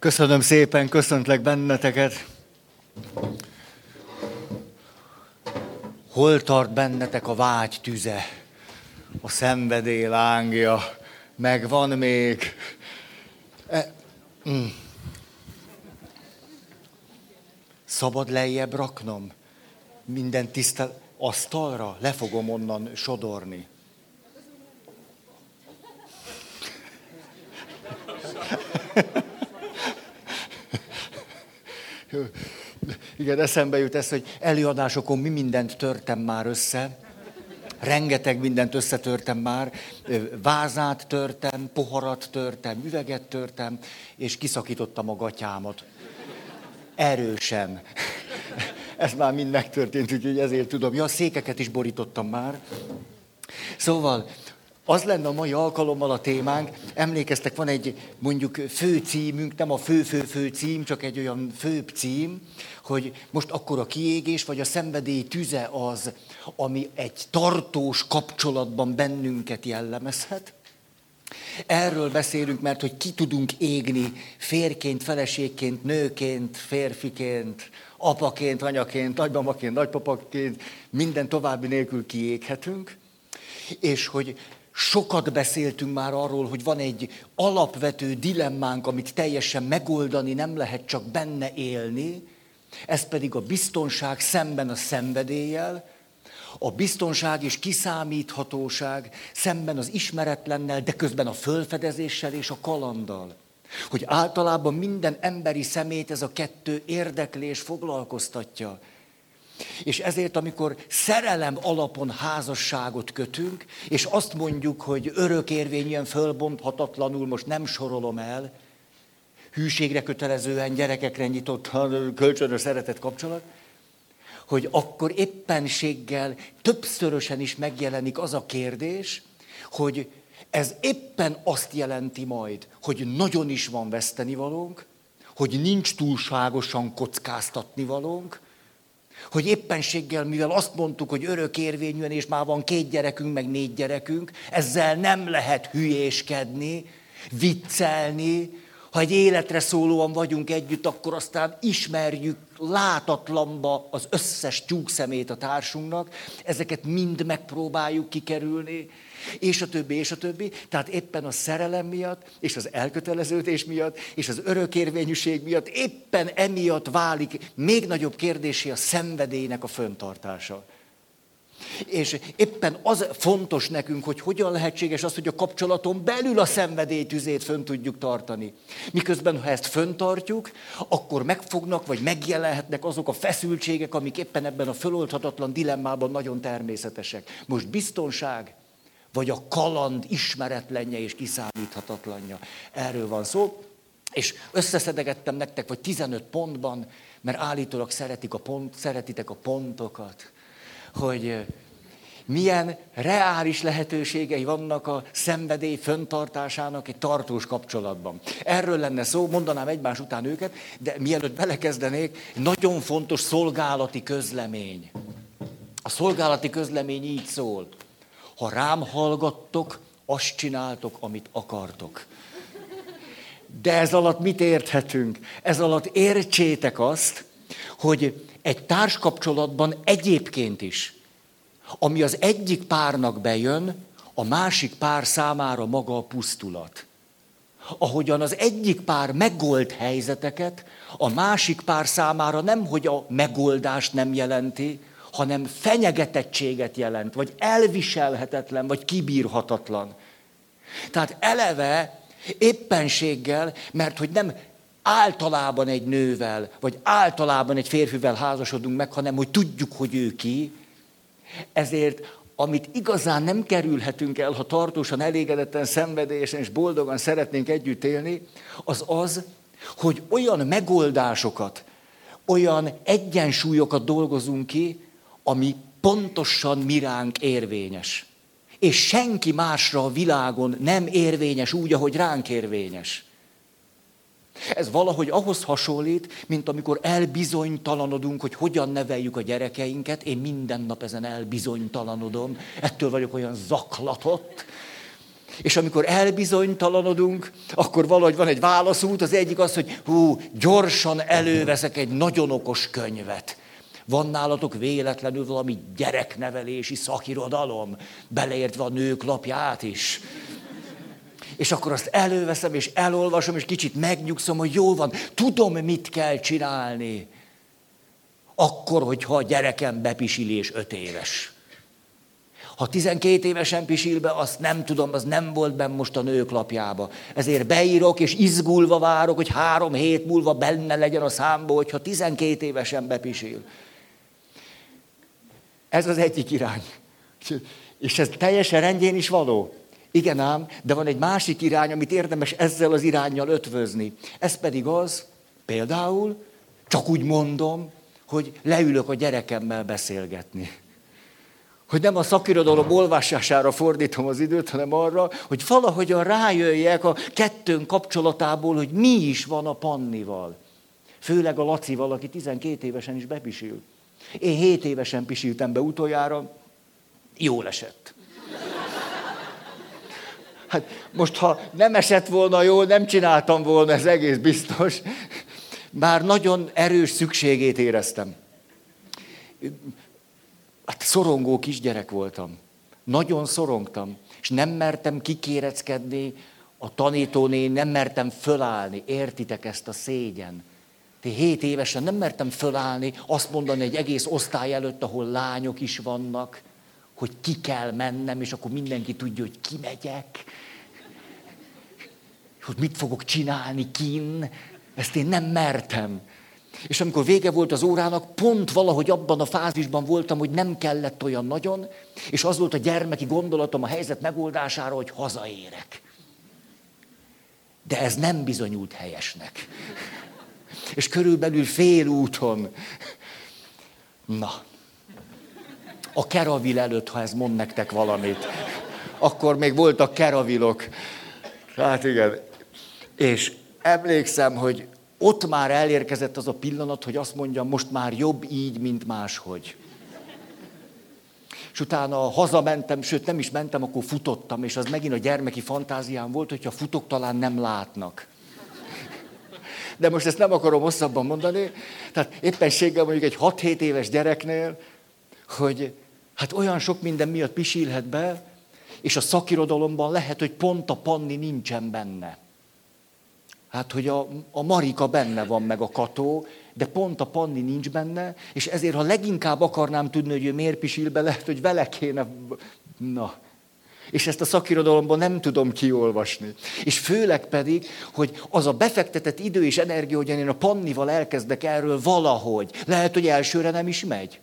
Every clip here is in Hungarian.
Köszönöm szépen, köszöntlek benneteket. Hol tart bennetek a vágy tüze, a szenvedély lángja, megvan még? E, mm. Szabad lejjebb raknom? Minden tisztel asztalra? Le fogom onnan sodorni. Igen, eszembe jut ez, hogy előadásokon mi mindent törtem már össze. Rengeteg mindent összetörtem már. Vázát törtem, poharat törtem, üveget törtem, és kiszakítottam a gatyámat. Erősen. Ez már mind megtörtént, úgyhogy ezért tudom. Ja, székeket is borítottam már. Szóval az lenne a mai alkalommal a témánk, emlékeztek, van egy mondjuk fő címünk, nem a fő-fő-fő cím, csak egy olyan főbb cím, hogy most akkor a kiégés vagy a szenvedély tüze az, ami egy tartós kapcsolatban bennünket jellemezhet. Erről beszélünk, mert hogy ki tudunk égni férként, feleségként, nőként, férfiként, apaként, anyaként, nagymamaként, nagypapaként, minden további nélkül kiéghetünk, és hogy Sokat beszéltünk már arról, hogy van egy alapvető dilemmánk, amit teljesen megoldani nem lehet, csak benne élni, ez pedig a biztonság szemben a szenvedéllyel, a biztonság és kiszámíthatóság szemben az ismeretlennel, de közben a fölfedezéssel és a kalanddal. Hogy általában minden emberi szemét ez a kettő érdeklés foglalkoztatja. És ezért, amikor szerelem alapon házasságot kötünk, és azt mondjuk, hogy örökérvényűen fölbonthatatlanul, most nem sorolom el, hűségre kötelezően, gyerekekre nyitott, kölcsönös szeretet kapcsolat, hogy akkor éppenséggel többszörösen is megjelenik az a kérdés, hogy ez éppen azt jelenti majd, hogy nagyon is van vesztenivalónk, hogy nincs túlságosan kockáztatni valónk, hogy éppenséggel, mivel azt mondtuk, hogy örökérvényűen, és már van két gyerekünk, meg négy gyerekünk, ezzel nem lehet hülyéskedni, viccelni, ha egy életre szólóan vagyunk együtt, akkor aztán ismerjük látatlanba az összes tyúkszemét a társunknak, ezeket mind megpróbáljuk kikerülni, és a többi, és a többi. Tehát éppen a szerelem miatt, és az elköteleződés miatt, és az örökérvényűség miatt, éppen emiatt válik még nagyobb kérdésé a szenvedélynek a föntartása. És éppen az fontos nekünk, hogy hogyan lehetséges az, hogy a kapcsolaton belül a szenvedélytüzét fönn tudjuk tartani. Miközben, ha ezt föntartjuk, akkor megfognak, vagy megjelenhetnek azok a feszültségek, amik éppen ebben a föloldhatatlan dilemmában nagyon természetesek. Most biztonság, vagy a kaland ismeretlenje és kiszámíthatatlanja. Erről van szó. És összeszedegettem nektek, vagy 15 pontban, mert állítólag szeretik a pont, szeretitek a pontokat, hogy milyen reális lehetőségei vannak a szenvedély föntartásának egy tartós kapcsolatban. Erről lenne szó, mondanám egymás után őket, de mielőtt belekezdenék, nagyon fontos szolgálati közlemény. A szolgálati közlemény így szól. Ha rám hallgattok, azt csináltok, amit akartok. De ez alatt mit érthetünk? Ez alatt értsétek azt, hogy egy társkapcsolatban egyébként is, ami az egyik párnak bejön, a másik pár számára maga a pusztulat. Ahogyan az egyik pár megold helyzeteket, a másik pár számára nem, hogy a megoldást nem jelenti, hanem fenyegetettséget jelent, vagy elviselhetetlen, vagy kibírhatatlan. Tehát eleve éppenséggel, mert hogy nem általában egy nővel, vagy általában egy férfivel házasodunk meg, hanem hogy tudjuk, hogy ő ki, ezért amit igazán nem kerülhetünk el, ha tartósan, elégedetten, szenvedélyesen és boldogan szeretnénk együtt élni, az az, hogy olyan megoldásokat, olyan egyensúlyokat dolgozunk ki, ami pontosan miránk érvényes. És senki másra a világon nem érvényes úgy, ahogy ránk érvényes. Ez valahogy ahhoz hasonlít, mint amikor elbizonytalanodunk, hogy hogyan neveljük a gyerekeinket. Én minden nap ezen elbizonytalanodom, ettől vagyok olyan zaklatott. És amikor elbizonytalanodunk, akkor valahogy van egy válaszút, az egyik az, hogy hú, gyorsan előveszek egy nagyon okos könyvet. Van nálatok véletlenül valami gyereknevelési szakirodalom, beleértve a nők lapját is. És akkor azt előveszem, és elolvasom, és kicsit megnyugszom, hogy jó van, tudom, mit kell csinálni. Akkor, hogyha a gyerekem bepisilés öt éves. Ha 12 évesen pisil be, azt nem tudom, az nem volt benne most a nők lapjába. Ezért beírok, és izgulva várok, hogy három hét múlva benne legyen a számba, hogyha 12 évesen bepisil. Ez az egyik irány. És ez teljesen rendjén is való. Igen ám, de van egy másik irány, amit érdemes ezzel az irányjal ötvözni. Ez pedig az, például, csak úgy mondom, hogy leülök a gyerekemmel beszélgetni. Hogy nem a szakirodalom olvasására fordítom az időt, hanem arra, hogy valahogyan rájöjjek a kettőn kapcsolatából, hogy mi is van a Pannival. Főleg a Lacival, aki 12 évesen is bepisil. Én 7 évesen pisiltem be utoljára, jól esett. Hát most, ha nem esett volna jól, nem csináltam volna, ez egész biztos. Már nagyon erős szükségét éreztem. Hát szorongó kisgyerek voltam. Nagyon szorongtam. És nem mertem kikéreckedni, a tanítóné nem mertem fölállni. Értitek ezt a szégyen? Te hét évesen nem mertem fölállni, azt mondani egy egész osztály előtt, ahol lányok is vannak, hogy ki kell mennem, és akkor mindenki tudja, hogy kimegyek. Hogy mit fogok csinálni kin. Ezt én nem mertem. És amikor vége volt az órának, pont valahogy abban a fázisban voltam, hogy nem kellett olyan nagyon, és az volt a gyermeki gondolatom a helyzet megoldására, hogy hazaérek. De ez nem bizonyult helyesnek. És körülbelül fél úton, na, a keravil előtt, ha ez mond nektek valamit, akkor még voltak keravilok. Hát igen. És emlékszem, hogy ott már elérkezett az a pillanat, hogy azt mondjam, most már jobb így, mint máshogy. És utána hazamentem, sőt nem is mentem, akkor futottam, és az megint a gyermeki fantáziám volt, hogyha futok, talán nem látnak. De most ezt nem akarom hosszabban mondani. Tehát éppenséggel mondjuk egy 6-7 éves gyereknél, hogy hát olyan sok minden miatt pisilhet be, és a szakirodalomban lehet, hogy pont a panni nincsen benne. Hát, hogy a, a Marika benne van, meg a Kató, de pont a Panni nincs benne, és ezért, ha leginkább akarnám tudni, hogy ő miért pisil be, lehet, hogy vele kéne... Na, és ezt a szakirodalomban nem tudom kiolvasni. És főleg pedig, hogy az a befektetett idő és energia, hogy én a Pannival elkezdek erről valahogy, lehet, hogy elsőre nem is megy.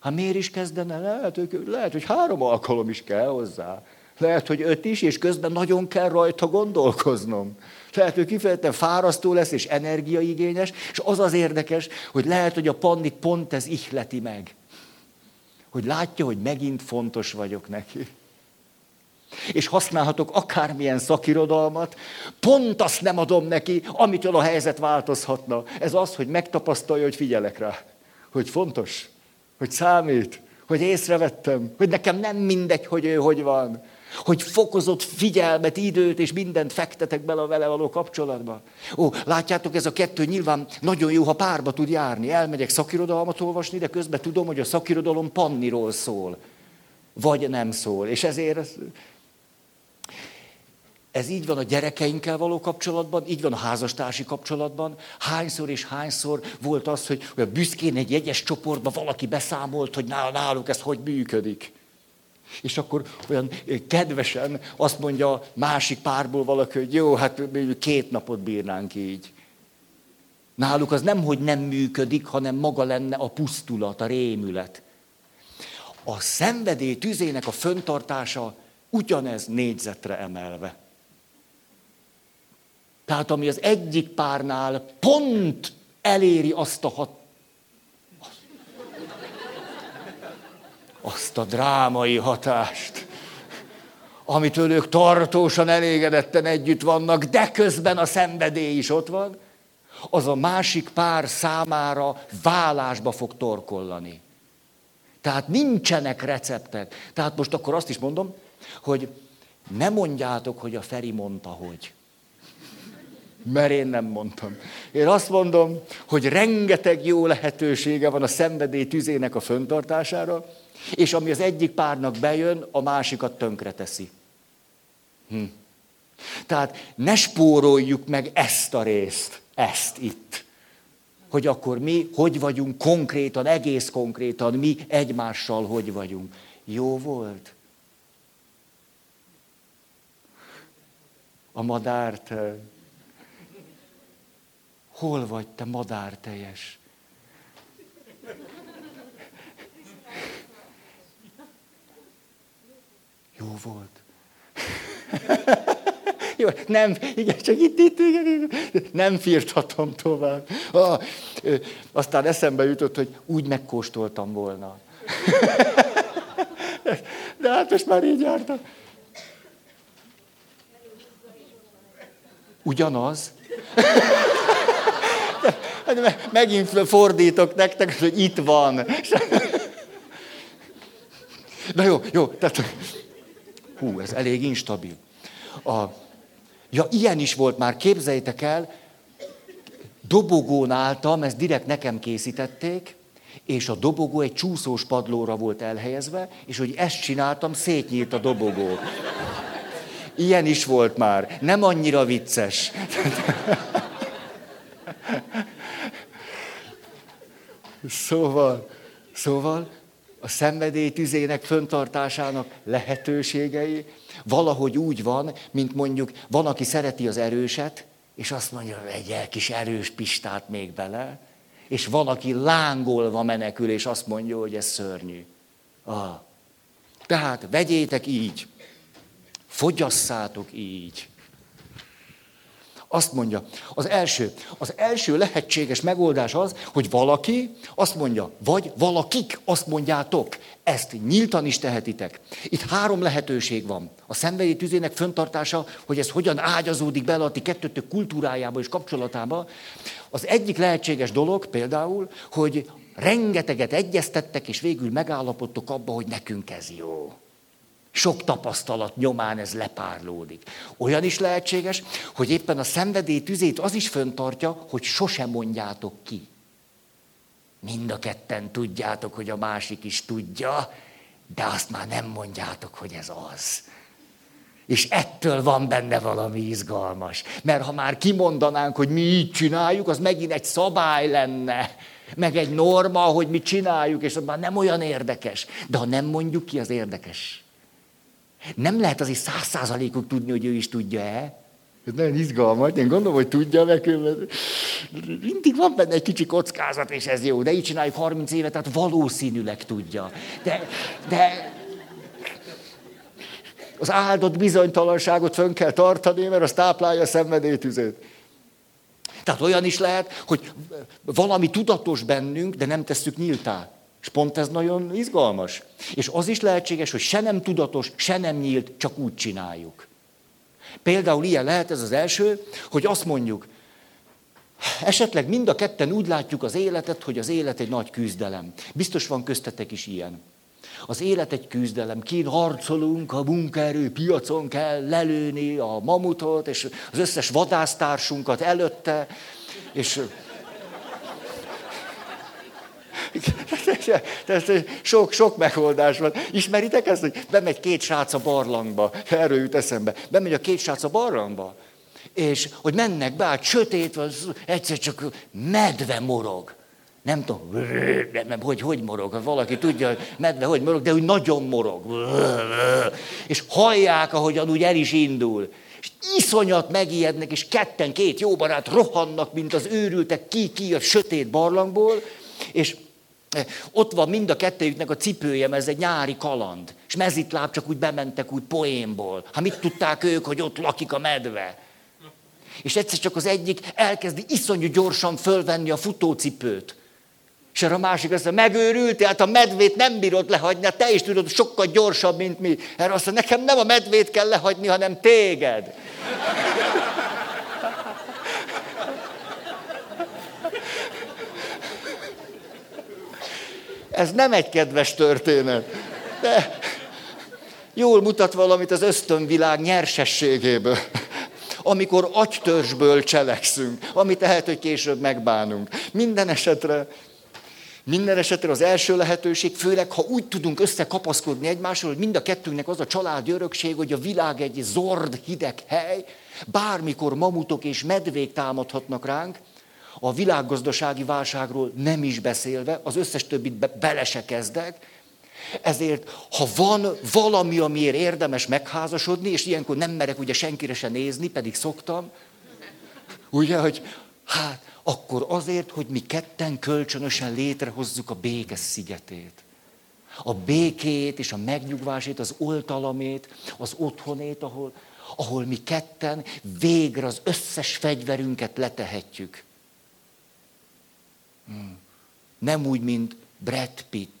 Hát miért is kezdene? Lehet, hogy, lehet, hogy három alkalom is kell hozzá. Lehet, hogy öt is, és közben nagyon kell rajta gondolkoznom. Lehet, hogy kifejezetten fárasztó lesz, és energiaigényes, és az az érdekes, hogy lehet, hogy a pandit pont ez ihleti meg. Hogy látja, hogy megint fontos vagyok neki. És használhatok akármilyen szakirodalmat, pont azt nem adom neki, amitől a helyzet változhatna. Ez az, hogy megtapasztalja, hogy figyelek rá. Hogy fontos, hogy számít, hogy észrevettem, hogy nekem nem mindegy, hogy ő hogy van hogy fokozott figyelmet, időt és mindent fektetek bele a vele való kapcsolatba. Ó, látjátok, ez a kettő nyilván nagyon jó, ha párba tud járni. Elmegyek szakirodalmat olvasni, de közben tudom, hogy a szakirodalom panniról szól. Vagy nem szól. És ezért ez, így van a gyerekeinkkel való kapcsolatban, így van a házastársi kapcsolatban. Hányszor és hányszor volt az, hogy a büszkén egy jegyes csoportban valaki beszámolt, hogy náluk ez hogy működik. És akkor olyan kedvesen azt mondja másik párból valaki, hogy jó, hát két napot bírnánk így. Náluk az nem, hogy nem működik, hanem maga lenne a pusztulat, a rémület. A szenvedély tüzének a föntartása ugyanez négyzetre emelve. Tehát ami az egyik párnál pont eléri azt a hat, azt a drámai hatást, amitől ők tartósan elégedetten együtt vannak, de közben a szenvedély is ott van, az a másik pár számára válásba fog torkollani. Tehát nincsenek receptek. Tehát most akkor azt is mondom, hogy Ne mondjátok, hogy a Feri mondta, hogy. Mert én nem mondtam. Én azt mondom, hogy rengeteg jó lehetősége van a szenvedély tüzének a föntartására, és ami az egyik párnak bejön, a másikat tönkreteszi. Hm. Tehát ne spóroljuk meg ezt a részt, ezt itt. Hogy akkor mi hogy vagyunk konkrétan, egész konkrétan, mi egymással hogy vagyunk. Jó volt? A madárt. Hol vagy te madárteljes? Jó volt. Jó, nem, igen, csak itt, itt, igen, nem firtatom tovább. Ah, aztán eszembe jutott, hogy úgy megkóstoltam volna. De hát most már így jártam. Ugyanaz? Megint fordítok nektek, hogy itt van. Na jó, jó, tehát, hú, ez elég instabil. A, ja, ilyen is volt már, képzeljétek el, dobogón álltam, ezt direkt nekem készítették, és a dobogó egy csúszós padlóra volt elhelyezve, és hogy ezt csináltam, szétnyílt a dobogó. Ilyen is volt már, nem annyira vicces. Szóval, szóval a szenvedély tüzének föntartásának lehetőségei valahogy úgy van, mint mondjuk van, aki szereti az erőset, és azt mondja, hogy egy kis erős pistát még bele, és van, aki lángolva menekül, és azt mondja, hogy ez szörnyű. Ah. Tehát vegyétek így, fogyaszátok így. Azt mondja, az első, az első lehetséges megoldás az, hogy valaki azt mondja, vagy valakik azt mondjátok, ezt nyíltan is tehetitek. Itt három lehetőség van. A szenvedély tüzének föntartása, hogy ez hogyan ágyazódik bele a ti kettőtök kultúrájába és kapcsolatába. Az egyik lehetséges dolog például, hogy rengeteget egyeztettek, és végül megállapodtok abba, hogy nekünk ez jó. Sok tapasztalat nyomán ez lepárlódik. Olyan is lehetséges, hogy éppen a szenvedély tüzét az is föntartja, hogy sosem mondjátok ki. Mind a ketten tudjátok, hogy a másik is tudja, de azt már nem mondjátok, hogy ez az. És ettől van benne valami izgalmas. Mert ha már kimondanánk, hogy mi így csináljuk, az megint egy szabály lenne, meg egy norma, hogy mi csináljuk, és az már nem olyan érdekes. De ha nem mondjuk ki, az érdekes. Nem lehet azért száz százalékig tudni, hogy ő is tudja-e. Ez nagyon izgalmas, én gondolom, hogy tudja meg, mindig van benne egy kicsi kockázat, és ez jó, de így csináljuk 30 évet, tehát valószínűleg tudja. De, de az áldott bizonytalanságot fönn kell tartani, mert az táplálja a szenvedélytüzét. Tehát olyan is lehet, hogy valami tudatos bennünk, de nem tesszük nyíltá. És pont ez nagyon izgalmas. És az is lehetséges, hogy se nem tudatos, se nem nyílt, csak úgy csináljuk. Például ilyen lehet ez az első, hogy azt mondjuk, esetleg mind a ketten úgy látjuk az életet, hogy az élet egy nagy küzdelem. Biztos van köztetek is ilyen. Az élet egy küzdelem, kint harcolunk, a munkaerő piacon kell lelőni a mamutot, és az összes vadásztársunkat előtte, és sok, sok megoldás van. Ismeritek ezt, hogy bemegy két srác a barlangba, erről jut eszembe. Bemegy a két srác a barlangba, és hogy mennek be, hát sötét van, egyszer csak medve morog. Nem tudom, nem, hogy, hogy morog, valaki tudja, medve hogy morog, de úgy nagyon morog. És hallják, ahogyan úgy el is indul. És iszonyat megijednek, és ketten, két jó barát rohannak, mint az őrültek ki-ki a sötét barlangból, és ott van mind a kettőjüknek a cipője, mert ez egy nyári kaland. És mezitláb csak úgy bementek úgy poénból. Ha mit tudták ők, hogy ott lakik a medve? És egyszer csak az egyik elkezdi iszonyú gyorsan fölvenni a futócipőt. És erre a másik azt mondja, megőrült, hát a medvét nem bírod lehagyni, hát te is tudod, sokkal gyorsabb, mint mi. Erre azt mondja, nekem nem a medvét kell lehagyni, hanem téged. Ez nem egy kedves történet. De Jól mutat valamit az ösztönvilág nyersességéből. Amikor agytörzsből cselekszünk, amit lehet, hogy később megbánunk. Minden esetre minden esetre az első lehetőség, főleg ha úgy tudunk összekapaszkodni egymásról, hogy mind a kettőnknek az a család örökség, hogy a világ egy zord, hideg hely, bármikor mamutok és medvék támadhatnak ránk, a világgazdasági válságról nem is beszélve, az összes többit be, bele se kezdek, ezért, ha van valami, amiért érdemes megházasodni, és ilyenkor nem merek ugye senkire se nézni, pedig szoktam, ugye, hogy hát, akkor azért, hogy mi ketten kölcsönösen létrehozzuk a béke szigetét. A békét és a megnyugvásét, az oltalamét, az otthonét, ahol, ahol mi ketten végre az összes fegyverünket letehetjük. Nem úgy, mint Brad Pitt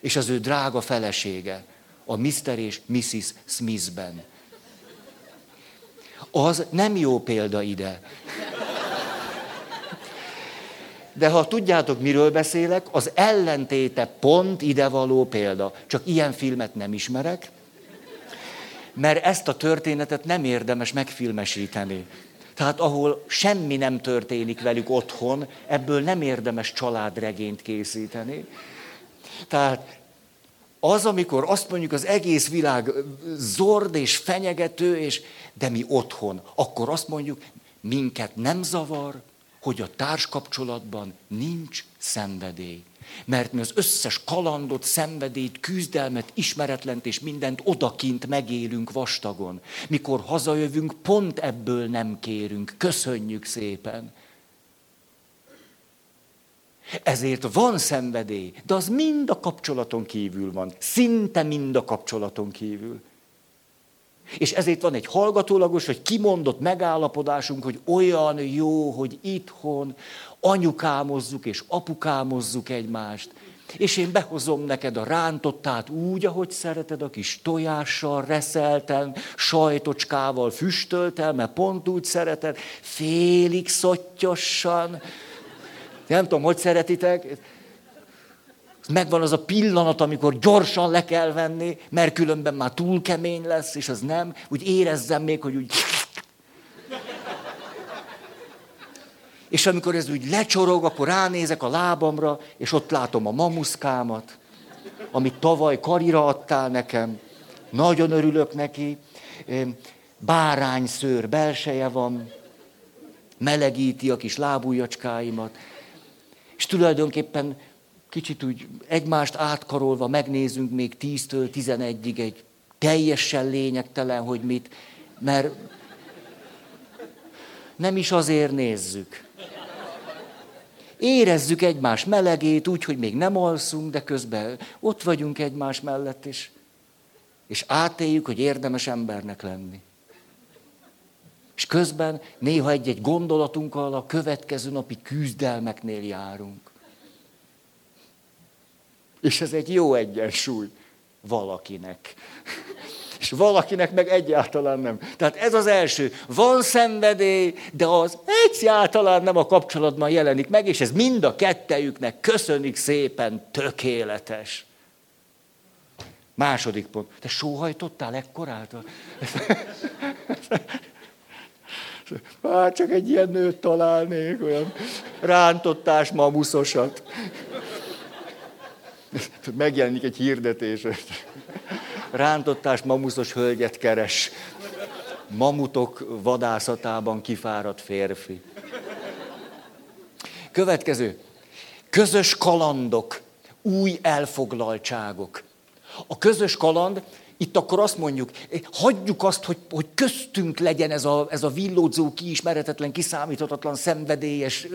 és az ő drága felesége, a Mr. és Mrs. Smithben. Az nem jó példa ide. De ha tudjátok, miről beszélek, az ellentéte pont idevaló példa. Csak ilyen filmet nem ismerek, mert ezt a történetet nem érdemes megfilmesíteni. Tehát ahol semmi nem történik velük otthon, ebből nem érdemes családregényt készíteni. Tehát az, amikor azt mondjuk, az egész világ zord és fenyegető, és, de mi otthon, akkor azt mondjuk, minket nem zavar, hogy a társkapcsolatban nincs szenvedély. Mert mi az összes kalandot, szenvedélyt, küzdelmet, ismeretlent és mindent odakint megélünk vastagon. Mikor hazajövünk, pont ebből nem kérünk. Köszönjük szépen. Ezért van szenvedély, de az mind a kapcsolaton kívül van. Szinte mind a kapcsolaton kívül. És ezért van egy hallgatólagos, hogy kimondott megállapodásunk, hogy olyan jó, hogy itthon anyukámozzuk és apukámozzuk egymást. És én behozom neked a rántottát úgy, ahogy szereted, a kis tojással, reszelten, sajtocskával füstöltel, mert pont úgy szereted, félig szottyossan. Nem tudom, hogy szeretitek. Megvan az a pillanat, amikor gyorsan le kell venni, mert különben már túl kemény lesz, és az nem. Úgy érezzem még, hogy úgy... És amikor ez úgy lecsorog, akkor ránézek a lábamra, és ott látom a mamuszkámat, amit tavaly karira adtál nekem. Nagyon örülök neki. Bárányszőr belseje van, melegíti a kis lábújacskáimat. És tulajdonképpen kicsit úgy egymást átkarolva megnézünk még 10-től 11-ig egy teljesen lényegtelen, hogy mit, mert nem is azért nézzük. Érezzük egymás melegét úgy, hogy még nem alszunk, de közben ott vagyunk egymás mellett, és, és átéljük, hogy érdemes embernek lenni. És közben néha egy-egy gondolatunkkal a következő napi küzdelmeknél járunk. És ez egy jó egyensúly valakinek. És valakinek meg egyáltalán nem. Tehát ez az első. Van szenvedély, de az egyáltalán nem a kapcsolatban jelenik meg, és ez mind a kettejüknek köszönik szépen, tökéletes. Második pont. Te sóhajtottál ekkorát? Hát csak egy ilyen nőt találnék, olyan rántottás mamuszosat. Megjelenik egy hirdetés. Rántottás mamuszos hölgyet keres. Mamutok vadászatában kifáradt férfi. Következő. Közös kalandok, új elfoglaltságok. A közös kaland itt akkor azt mondjuk, hagyjuk azt, hogy, hogy köztünk legyen ez a, ez a villódzó, kiismeretetlen, kiszámíthatatlan, szenvedélyes,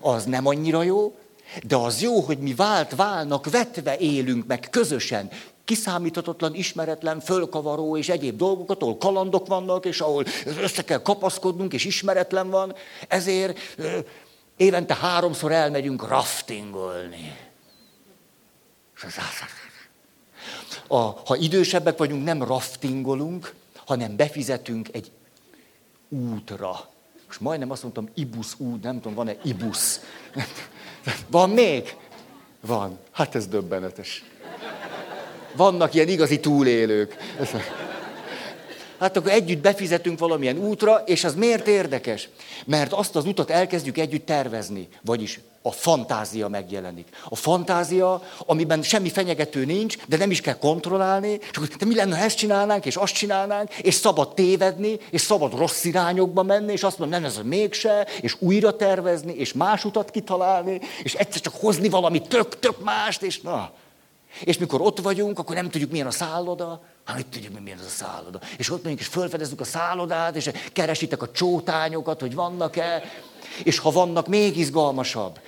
az nem annyira jó, de az jó, hogy mi vált válnak, vetve élünk meg közösen, kiszámíthatatlan, ismeretlen, fölkavaró és egyéb dolgokat, ahol kalandok vannak, és ahol össze kell kapaszkodnunk, és ismeretlen van. Ezért évente háromszor elmegyünk raftingolni. A, ha idősebbek vagyunk, nem raftingolunk, hanem befizetünk egy útra. Most majdnem azt mondtam, ibusz út, nem tudom, van-e ibusz. Van még? Van. Hát ez döbbenetes. Vannak ilyen igazi túlélők. Hát akkor együtt befizetünk valamilyen útra, és az miért érdekes? Mert azt az utat elkezdjük együtt tervezni. Vagyis a fantázia megjelenik. A fantázia, amiben semmi fenyegető nincs, de nem is kell kontrollálni, akkor de mi lenne, ha ezt csinálnánk, és azt csinálnánk, és szabad tévedni, és szabad rossz irányokba menni, és azt mondom, nem ez a mégse, és újra tervezni, és más utat kitalálni, és egyszer csak hozni valami tök-tök mást, és na. És mikor ott vagyunk, akkor nem tudjuk, milyen a szálloda, Hát mit tudjuk, milyen ez a szálloda. És ott megyünk, és felfedezzük a szállodát, és keresitek a csótányokat, hogy vannak-e. És ha vannak, még izgalmasabb.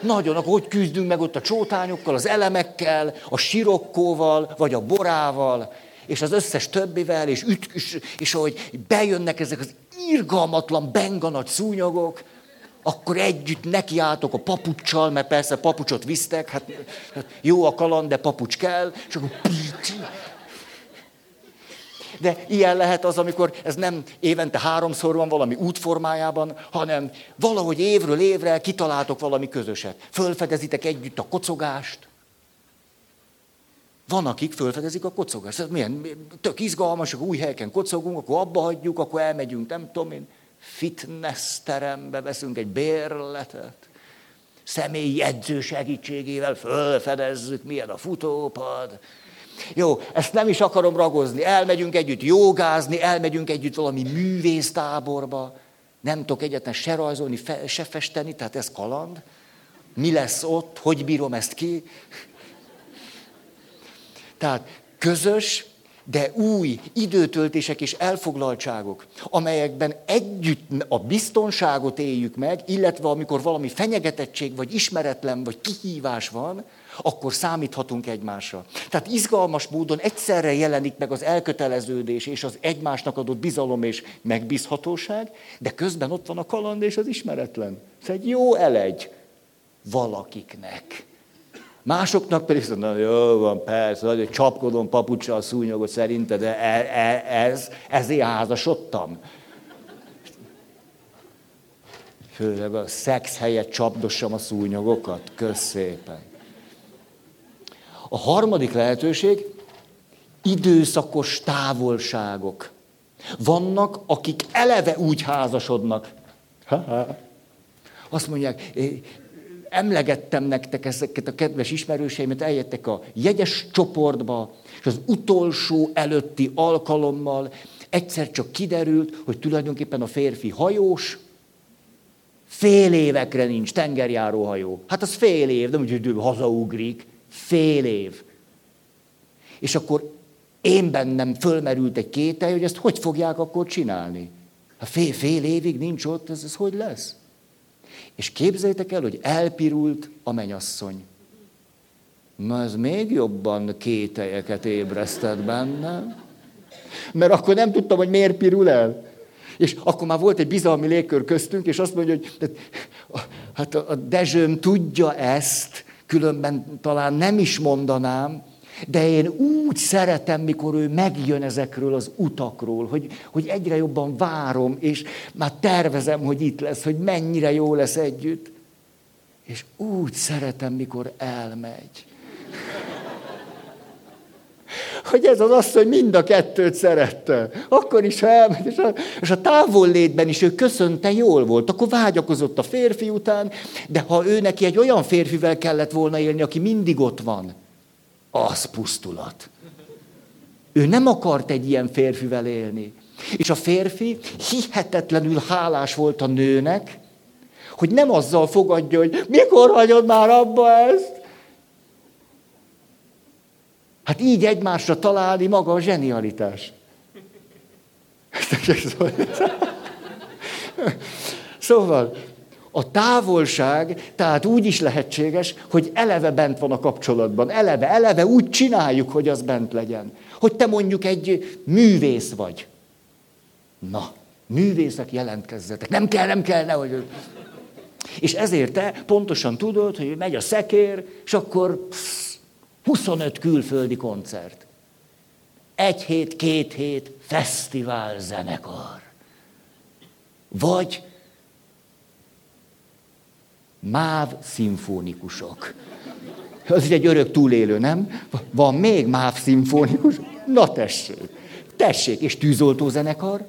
Nagyon, akkor hogy küzdünk meg ott a csótányokkal, az elemekkel, a sirokkóval, vagy a borával, és az összes többivel, és, üt, és, és ahogy bejönnek ezek az irgalmatlan, benga nagy szúnyogok, akkor együtt nekiálltok a papucsal, mert persze papucsot visztek, hát, hát jó a kaland, de papucs kell, és akkor de ilyen lehet az, amikor ez nem évente háromszor van valami útformájában, hanem valahogy évről évre kitaláltok valami közöset. Fölfedezitek együtt a kocogást. Van, akik fölfedezik a kocogást. Ez milyen, tök izgalmas, akkor új helyeken kocogunk, akkor abba hagyjuk, akkor elmegyünk, nem tudom én, fitness terembe veszünk egy bérletet. Személyi edző segítségével fölfedezzük, milyen a futópad jó, ezt nem is akarom ragozni. Elmegyünk együtt jogázni, elmegyünk együtt valami művésztáborba. Nem tudok egyetlen se rajzolni, fe, se festeni, tehát ez kaland. Mi lesz ott, hogy bírom ezt ki? Tehát közös, de új időtöltések és elfoglaltságok, amelyekben együtt a biztonságot éljük meg, illetve amikor valami fenyegetettség, vagy ismeretlen, vagy kihívás van, akkor számíthatunk egymásra. Tehát izgalmas módon egyszerre jelenik meg az elköteleződés és az egymásnak adott bizalom és megbízhatóság, de közben ott van a kaland és az ismeretlen. Ez egy jó elegy valakiknek. Másoknak pedig mondja, jó van, persze, hogy csapkodom papucsal szúnyogot szerinted, de e, e, ez, ezért házasodtam. Főleg a szex helyett csapdossam a szúnyogokat. Kösz szépen. A harmadik lehetőség időszakos távolságok. Vannak, akik eleve úgy házasodnak. Ha-ha. Azt mondják, emlegettem nektek ezeket a kedves ismerőseimet, eljöttek a jegyes csoportba, és az utolsó előtti alkalommal egyszer csak kiderült, hogy tulajdonképpen a férfi hajós, fél évekre nincs tengerjáró hajó. Hát az fél év, nem úgy, hogy hazaugrik. Fél év. És akkor én bennem fölmerült egy kétel, hogy ezt hogy fogják akkor csinálni. Ha fél, fél évig nincs ott, ez, ez hogy lesz? És képzeljétek el, hogy elpirult a menyasszony. Na ez még jobban kételyeket ébresztett bennem. Mert akkor nem tudtam, hogy miért pirul el. És akkor már volt egy bizalmi légkör köztünk, és azt mondja, hogy hát a Dezsőm tudja ezt, különben talán nem is mondanám, de én úgy szeretem, mikor ő megjön ezekről az utakról, hogy, hogy egyre jobban várom, és már tervezem, hogy itt lesz, hogy mennyire jó lesz együtt. És úgy szeretem, mikor elmegy. Hogy ez az asszony mind a kettőt szerette. Akkor is, ha elmegy, és a, és a távollétben is ő köszönte, jól volt. Akkor vágyakozott a férfi után, de ha ő neki egy olyan férfivel kellett volna élni, aki mindig ott van, az pusztulat. Ő nem akart egy ilyen férfivel élni. És a férfi hihetetlenül hálás volt a nőnek, hogy nem azzal fogadja, hogy mikor hagyod már abba ezt. Hát így egymásra találni maga a zsenialitás. Szóval, a távolság, tehát úgy is lehetséges, hogy eleve bent van a kapcsolatban. Eleve, eleve úgy csináljuk, hogy az bent legyen. Hogy te mondjuk egy művész vagy. Na, művészek jelentkezzetek. Nem kell, nem kell, nehogy... És ezért te pontosan tudod, hogy megy a szekér, és akkor psz, 25 külföldi koncert. Egy hét, két hét, fesztivál zenekar. Vagy MÁV szimfonikusok. Az egy örök túlélő, nem? Van még MÁV szimfonikus? Na tessék. Tessék, és tűzoltó zenekar?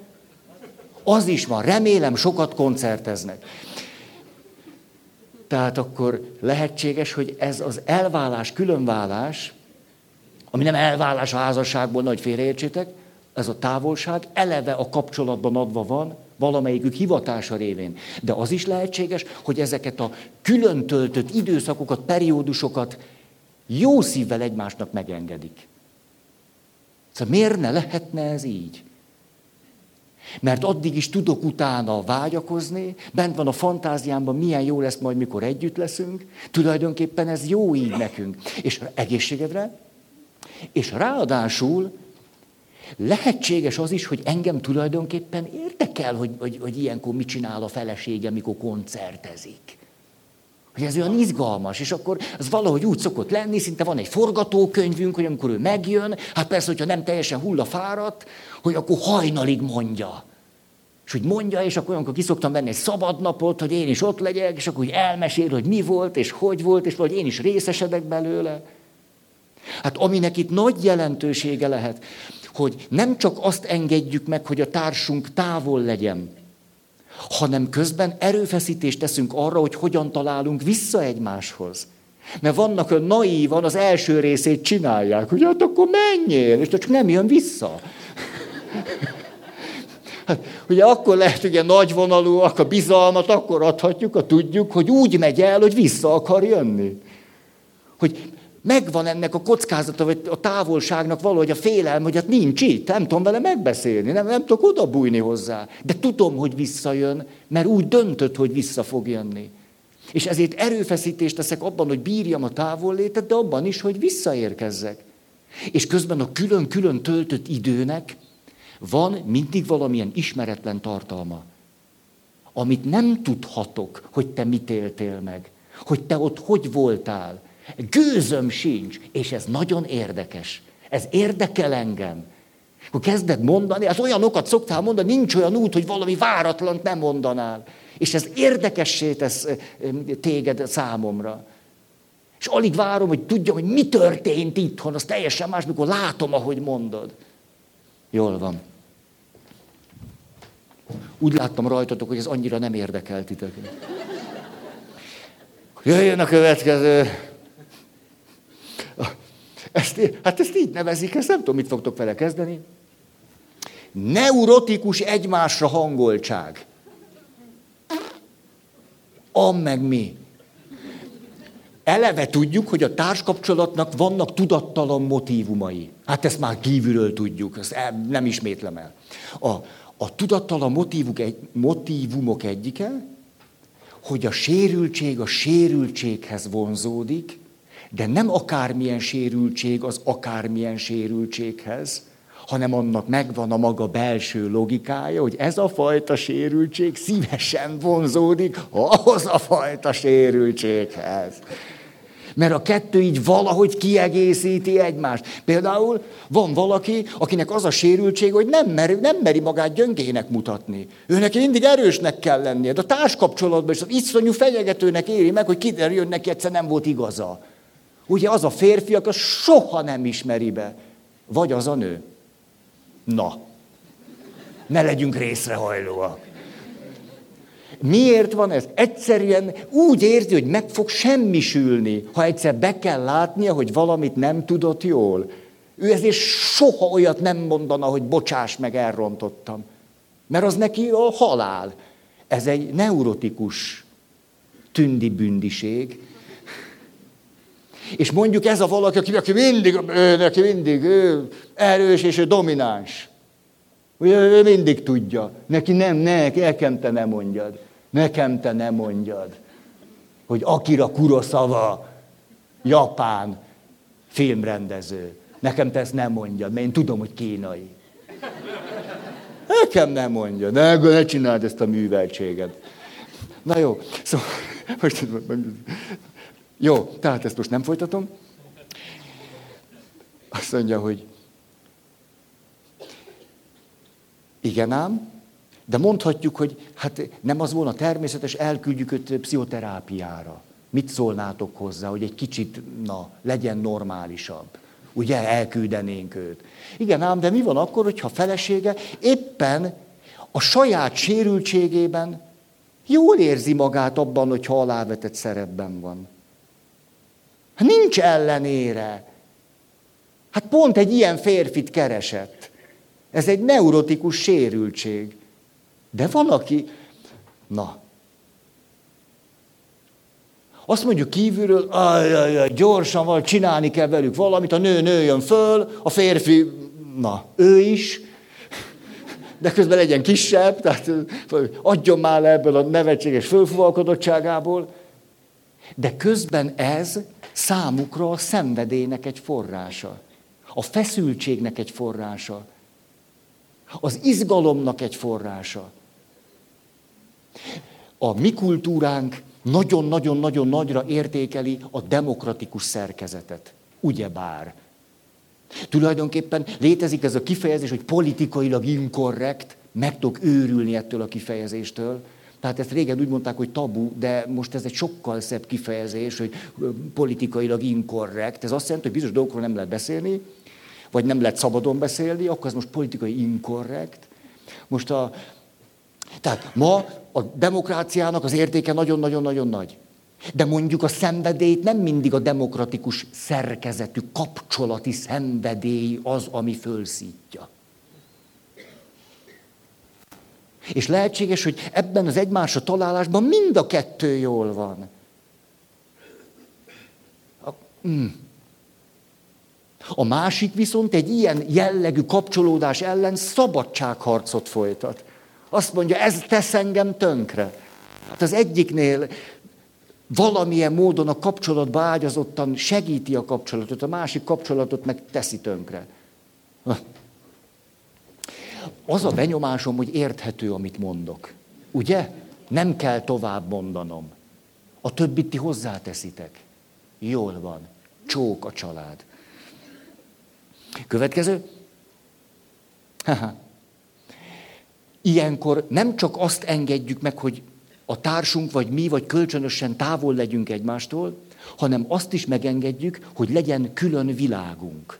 Az is van, remélem sokat koncerteznek. Tehát akkor lehetséges, hogy ez az elválás, különválás, ami nem elválás a házasságból, nagy félreértsétek, ez a távolság eleve a kapcsolatban adva van, valamelyikük hivatása révén. De az is lehetséges, hogy ezeket a külön töltött időszakokat, periódusokat jó szívvel egymásnak megengedik. Szóval miért ne lehetne ez így? Mert addig is tudok utána vágyakozni, bent van a fantáziámban, milyen jó lesz majd, mikor együtt leszünk. Tulajdonképpen ez jó így nekünk. És egészségedre, és ráadásul lehetséges az is, hogy engem tulajdonképpen érdekel, hogy, hogy, hogy ilyenkor mit csinál a felesége, mikor koncertezik. Hogy ez olyan izgalmas, és akkor az valahogy úgy szokott lenni, szinte van egy forgatókönyvünk, hogy amikor ő megjön, hát persze, hogyha nem teljesen hullafáradt, hogy akkor hajnalig mondja. És hogy mondja, és akkor olyankor kiszoktam venni egy szabadnapot, hogy én is ott legyek, és akkor úgy elmesél, hogy mi volt, és hogy volt, és hogy én is részesedek belőle. Hát aminek itt nagy jelentősége lehet, hogy nem csak azt engedjük meg, hogy a társunk távol legyen, hanem közben erőfeszítést teszünk arra, hogy hogyan találunk vissza egymáshoz. Mert vannak, hogy naívan az első részét csinálják, hogy hát akkor menjél, és csak nem jön vissza. Hát, ugye akkor lehet ugye nagyvonalúak, a bizalmat akkor adhatjuk, a tudjuk, hogy úgy megy el, hogy vissza akar jönni. Hogy megvan ennek a kockázata, vagy a távolságnak valahogy a félelme, hogy hát nincs itt, nem tudom vele megbeszélni, nem, nem tudok oda bújni hozzá. De tudom, hogy visszajön, mert úgy döntött, hogy vissza fog jönni. És ezért erőfeszítést teszek abban, hogy bírjam a távollétet, de abban is, hogy visszaérkezzek. És közben a külön-külön töltött időnek van mindig valamilyen ismeretlen tartalma, amit nem tudhatok, hogy te mit éltél meg, hogy te ott hogy voltál, Gőzöm sincs, és ez nagyon érdekes. Ez érdekel engem. Akkor kezded mondani, az olyanokat szoktál mondani, nincs olyan út, hogy valami váratlant nem mondanál. És ez érdekessé tesz téged számomra. És alig várom, hogy tudjam, hogy mi történt itthon, az teljesen más, mikor látom, ahogy mondod. Jól van. Úgy láttam rajtatok, hogy ez annyira nem érdekelt titeket. Jöjjön a következő. Ezt, hát ezt így nevezik, ezt nem tudom, mit fogtok vele kezdeni. Neurotikus egymásra hangoltság. Am meg mi. Eleve tudjuk, hogy a társkapcsolatnak vannak tudattalan motívumai. Hát ezt már kívülről tudjuk, ezt nem ismétlem el. A, a tudattalan motívumok, egy, motívumok egyike, hogy a sérültség a sérültséghez vonzódik, de nem akármilyen sérültség az akármilyen sérültséghez, hanem annak megvan a maga belső logikája, hogy ez a fajta sérültség szívesen vonzódik ahhoz a fajta sérültséghez. Mert a kettő így valahogy kiegészíti egymást. Például van valaki, akinek az a sérültség, hogy nem meri, nem meri magát gyöngének mutatni. Őnek mindig erősnek kell lennie. De a társkapcsolatban is az iszonyú fenyegetőnek éri meg, hogy kiderüljön neki egyszer nem volt igaza. Ugye az a férfi, aki soha nem ismeri be. Vagy az a nő. Na, ne legyünk részrehajlóak. Miért van ez? Egyszerűen úgy érzi, hogy meg fog semmisülni, ha egyszer be kell látnia, hogy valamit nem tudott jól. Ő ezért soha olyat nem mondana, hogy bocsáss meg, elrontottam. Mert az neki a halál. Ez egy neurotikus tündi bündiség, és mondjuk ez a valaki, aki, aki mindig, ő, neki mindig ő, erős és ő domináns. Ugye ő mindig tudja. Neki nem, ne, nekem te nem mondjad. Nekem te nem mondjad. Hogy Akira Kurosawa, japán filmrendező. Nekem te ezt nem mondjad, mert én tudom, hogy kínai. Nekem nem mondja. Ne, ne csináld ezt a műveltséget. Na jó, szóval most jó, tehát ezt most nem folytatom. Azt mondja, hogy igen ám, de mondhatjuk, hogy hát nem az volna természetes, elküldjük őt pszichoterápiára. Mit szólnátok hozzá, hogy egy kicsit, na, legyen normálisabb? Ugye elküldenénk őt. Igen ám, de mi van akkor, hogyha felesége éppen a saját sérültségében jól érzi magát abban, hogyha alávetett szerepben van. Hát nincs ellenére. Hát pont egy ilyen férfit keresett. Ez egy neurotikus sérültség. De van, aki... Na. Azt mondjuk kívülről, ajajaj, gyorsan van, csinálni kell velük valamit, a nő nőjön föl, a férfi, na, ő is, de közben legyen kisebb, tehát adjon már le ebből a nevetséges fölfuvalkodottságából. De közben ez számukra a szenvedélynek egy forrása, a feszültségnek egy forrása, az izgalomnak egy forrása. A mi kultúránk nagyon-nagyon-nagyon nagyra értékeli a demokratikus szerkezetet. Ugyebár. Tulajdonképpen létezik ez a kifejezés, hogy politikailag inkorrekt, meg tudok őrülni ettől a kifejezéstől. Tehát ezt régen úgy mondták, hogy tabu, de most ez egy sokkal szebb kifejezés, hogy politikailag inkorrekt. Ez azt jelenti, hogy bizonyos dolgokról nem lehet beszélni, vagy nem lehet szabadon beszélni, akkor ez most politikai inkorrekt. Most a... Tehát ma a demokráciának az értéke nagyon-nagyon-nagyon nagy. De mondjuk a szenvedélyt nem mindig a demokratikus szerkezetű, kapcsolati szenvedély az, ami fölszítja. És lehetséges, hogy ebben az egymásra találásban mind a kettő jól van. A, mm. a másik viszont egy ilyen jellegű kapcsolódás ellen szabadságharcot folytat. Azt mondja, ez tesz engem tönkre. Hát az egyiknél valamilyen módon a kapcsolatba ágyazottan segíti a kapcsolatot, a másik kapcsolatot meg teszi tönkre. Az a benyomásom, hogy érthető, amit mondok. Ugye? Nem kell tovább mondanom. A többit ti hozzáteszitek. Jól van. Csók a család. Következő. Ilyenkor nem csak azt engedjük meg, hogy a társunk, vagy mi, vagy kölcsönösen távol legyünk egymástól, hanem azt is megengedjük, hogy legyen külön világunk.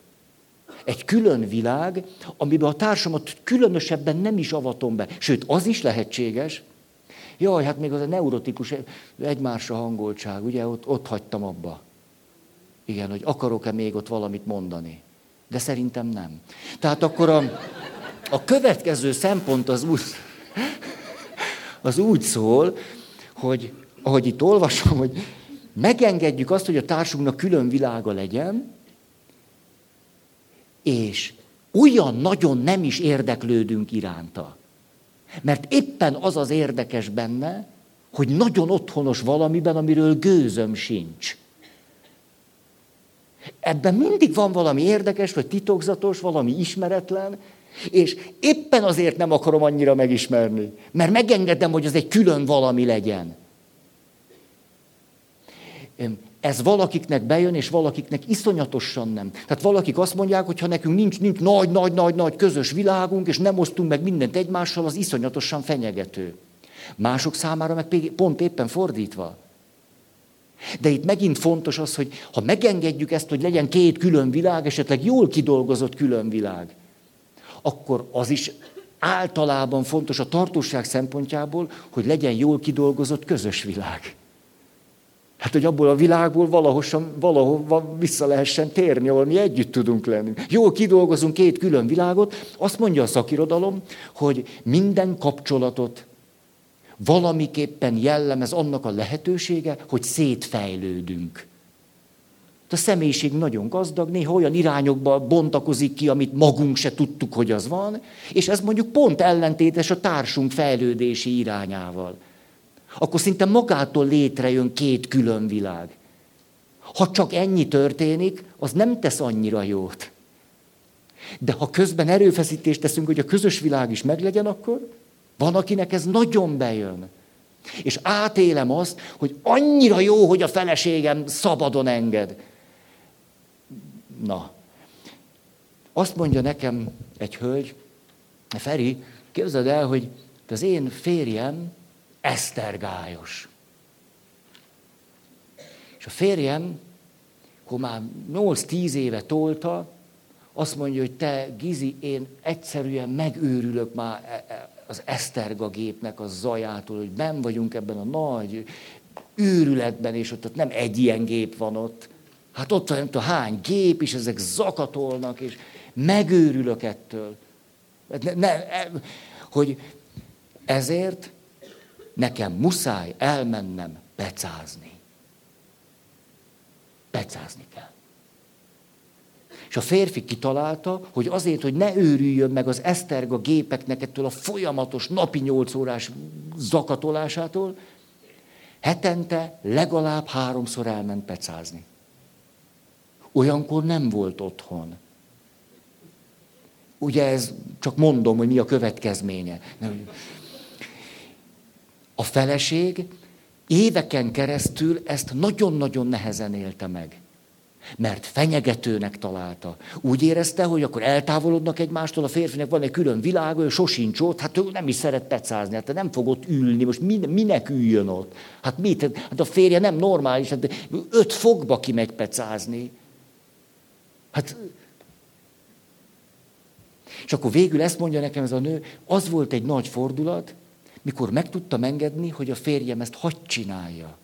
Egy külön világ, amiben a társamat különösebben nem is avatom be. Sőt, az is lehetséges, jaj, hát még az a neurotikus egymásra hangoltság, ugye, ott, ott hagytam abba. Igen, hogy akarok-e még ott valamit mondani. De szerintem nem. Tehát akkor a, a következő szempont az úgy, az úgy szól, hogy ahogy itt olvasom, hogy megengedjük azt, hogy a társunknak külön világa legyen, és olyan nagyon nem is érdeklődünk iránta. Mert éppen az az érdekes benne, hogy nagyon otthonos valamiben, amiről gőzöm sincs. Ebben mindig van valami érdekes, vagy titokzatos, valami ismeretlen, és éppen azért nem akarom annyira megismerni, mert megengedem, hogy az egy külön valami legyen. Ez valakiknek bejön, és valakiknek iszonyatosan nem. Tehát valakik azt mondják, hogy ha nekünk nincs, nincs nagy, nagy, nagy, nagy közös világunk, és nem osztunk meg mindent egymással, az iszonyatosan fenyegető. Mások számára meg pont éppen fordítva. De itt megint fontos az, hogy ha megengedjük ezt, hogy legyen két külön világ, esetleg jól kidolgozott külön világ, akkor az is általában fontos a tartóság szempontjából, hogy legyen jól kidolgozott közös világ. Hát, hogy abból a világból valahosan, valahova vissza lehessen térni, ahol mi együtt tudunk lenni. Jól kidolgozunk két külön világot, azt mondja a szakirodalom, hogy minden kapcsolatot valamiképpen jellemez annak a lehetősége, hogy szétfejlődünk. A személyiség nagyon gazdag, néha olyan irányokba bontakozik ki, amit magunk se tudtuk, hogy az van, és ez mondjuk pont ellentétes a társunk fejlődési irányával. Akkor szinte magától létrejön két külön világ. Ha csak ennyi történik, az nem tesz annyira jót. De ha közben erőfeszítést teszünk, hogy a közös világ is meglegyen, akkor van, akinek ez nagyon bejön. És átélem azt, hogy annyira jó, hogy a feleségem szabadon enged. Na, azt mondja nekem egy hölgy, Feri, képzeld el, hogy az én férjem esztergályos. És a férjem, akkor már 8-10 éve tolta, azt mondja, hogy te, Gizi, én egyszerűen megőrülök már e, e, az Eszterga gépnek a zajától, hogy ben vagyunk ebben a nagy őrületben, és ott, ott nem egy ilyen gép van ott. Hát ott nem tudom, hány gép, és ezek zakatolnak, és megőrülök ettől. Ne, ne, e, hogy ezért nekem muszáj elmennem pecázni. Pecázni kell. És a férfi kitalálta, hogy azért, hogy ne őrüljön meg az Eszterga gépeknek ettől a folyamatos napi nyolc órás zakatolásától, hetente legalább háromszor elment pecázni. Olyankor nem volt otthon. Ugye ez, csak mondom, hogy mi a következménye. A feleség éveken keresztül ezt nagyon-nagyon nehezen élte meg. Mert fenyegetőnek találta. Úgy érezte, hogy akkor eltávolodnak egymástól, a férfinek van egy külön világ, ő sosincs ott, hát ő nem is szeret pecázni, hát nem fog ott ülni, most minek üljön ott? Hát mit? Hát a férje nem normális, hát öt fogba kimegy pecázni. Hát és akkor végül ezt mondja nekem ez a nő, az volt egy nagy fordulat, mikor meg tudtam engedni, hogy a férjem ezt hagy csinálja.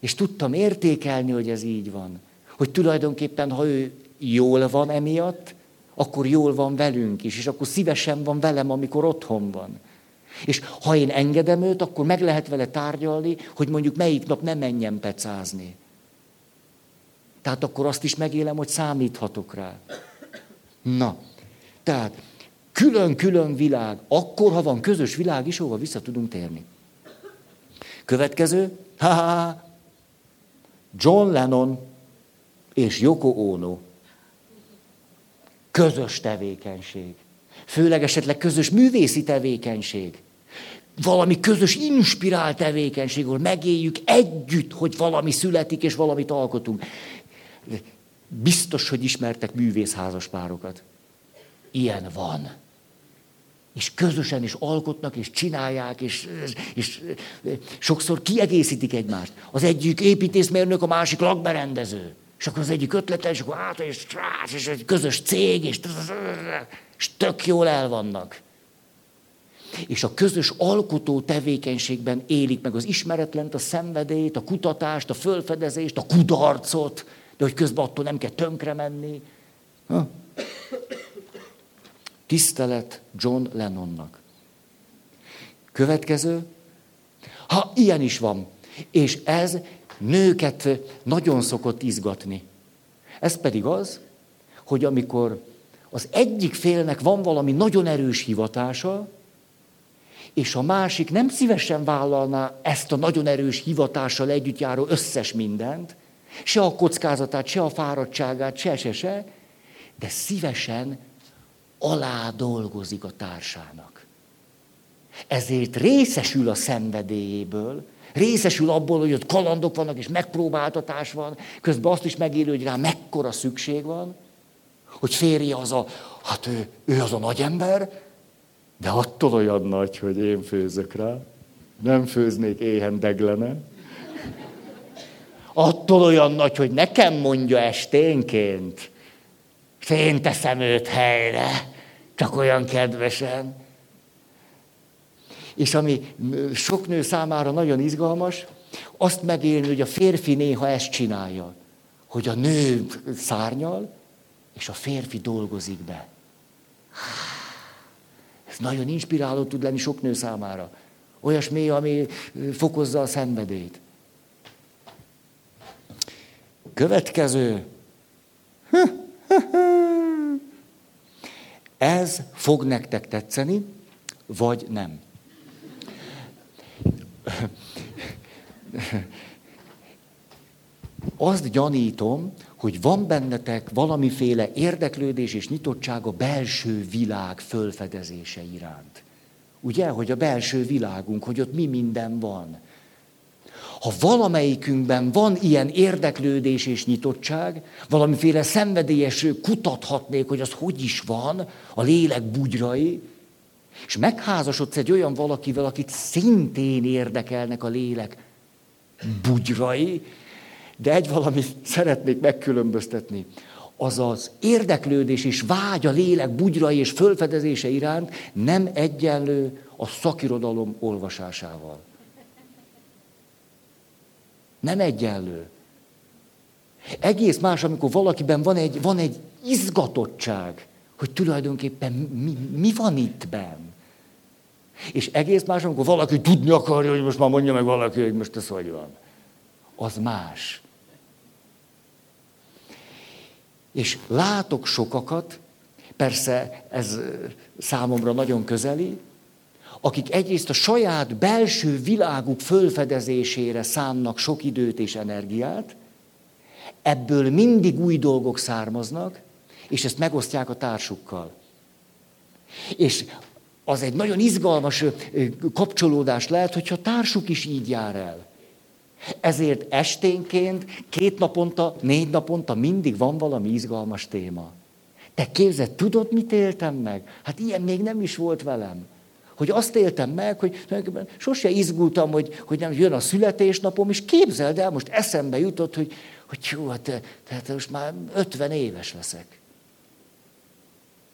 És tudtam értékelni, hogy ez így van. Hogy tulajdonképpen, ha ő jól van emiatt, akkor jól van velünk is, és akkor szívesen van velem, amikor otthon van. És ha én engedem őt, akkor meg lehet vele tárgyalni, hogy mondjuk melyik nap nem menjen pecázni. Tehát akkor azt is megélem, hogy számíthatok rá. Na, tehát külön-külön világ, akkor, ha van közös világ is, ahova vissza tudunk térni. Következő, ha, John Lennon és Yoko Ono. Közös tevékenység. Főleg esetleg közös művészi tevékenység. Valami közös inspirált tevékenység, ahol megéljük együtt, hogy valami születik és valamit alkotunk. Biztos, hogy ismertek művészházas párokat. Ilyen van. És közösen is alkotnak, és csinálják, és, és sokszor kiegészítik egymást. Az egyik építészmérnök, a másik lakberendező. És akkor az egyik ötlete, és akkor át, és, és egy közös cég, és, és tök jól el vannak. És a közös alkotó tevékenységben élik meg az ismeretlent, a szenvedélyt, a kutatást, a fölfedezést, a kudarcot, de hogy közben attól nem kell tönkre menni. Ha? Tisztelet John Lennonnak. Következő. Ha ilyen is van. És ez nőket nagyon szokott izgatni. Ez pedig az, hogy amikor az egyik félnek van valami nagyon erős hivatása, és a másik nem szívesen vállalná ezt a nagyon erős hivatással együtt járó összes mindent, se a kockázatát, se a fáradtságát, se, se, se, de szívesen alá dolgozik a társának. Ezért részesül a szenvedélyéből, részesül abból, hogy ott kalandok vannak, és megpróbáltatás van, közben azt is megélő, hogy rá mekkora szükség van, hogy férje az a, hát ő, ő az a nagy ember, de attól olyan nagy, hogy én főzök rá. Nem főznék éhen deglene. Attól olyan nagy, hogy nekem mondja esténként, és én teszem őt helyre, csak olyan kedvesen. És ami sok nő számára nagyon izgalmas, azt megélni, hogy a férfi néha ezt csinálja, hogy a nő szárnyal, és a férfi dolgozik be. Ez nagyon inspiráló tud lenni sok nő számára. Olyasmi, ami fokozza a szenvedélyt. Következő. Ez fog nektek tetszeni, vagy nem. Azt gyanítom, hogy van bennetek valamiféle érdeklődés és nyitottság a belső világ fölfedezése iránt. Ugye, hogy a belső világunk, hogy ott mi minden van. Ha valamelyikünkben van ilyen érdeklődés és nyitottság, valamiféle szenvedélyes kutathatnék, hogy az hogy is van, a lélek bugyrai, és megházasodsz egy olyan valakivel, akit szintén érdekelnek a lélek bugyrai, De egy valamit szeretnék megkülönböztetni. Az az érdeklődés és vágy a lélek bugyrai és fölfedezése iránt nem egyenlő a szakirodalom olvasásával. Nem egyenlő. Egész más, amikor valakiben van egy, van egy izgatottság, hogy tulajdonképpen mi, mi van itt benn. És egész más, amikor valaki tudni akarja, hogy most már mondja meg valaki, hogy most ez hogy van. Az más. És látok sokakat, persze ez számomra nagyon közeli, akik egyrészt a saját belső világuk fölfedezésére szánnak sok időt és energiát, ebből mindig új dolgok származnak, és ezt megosztják a társukkal. És az egy nagyon izgalmas kapcsolódás lehet, hogyha a társuk is így jár el. Ezért esténként, két naponta, négy naponta mindig van valami izgalmas téma. Te képzeld, tudod, mit éltem meg? Hát ilyen még nem is volt velem. Hogy azt éltem meg, hogy sose izgultam, hogy, hogy nem jön a születésnapom, és képzeld el, most eszembe jutott, hogy, hogy jó, hát, tehát most már 50 éves leszek.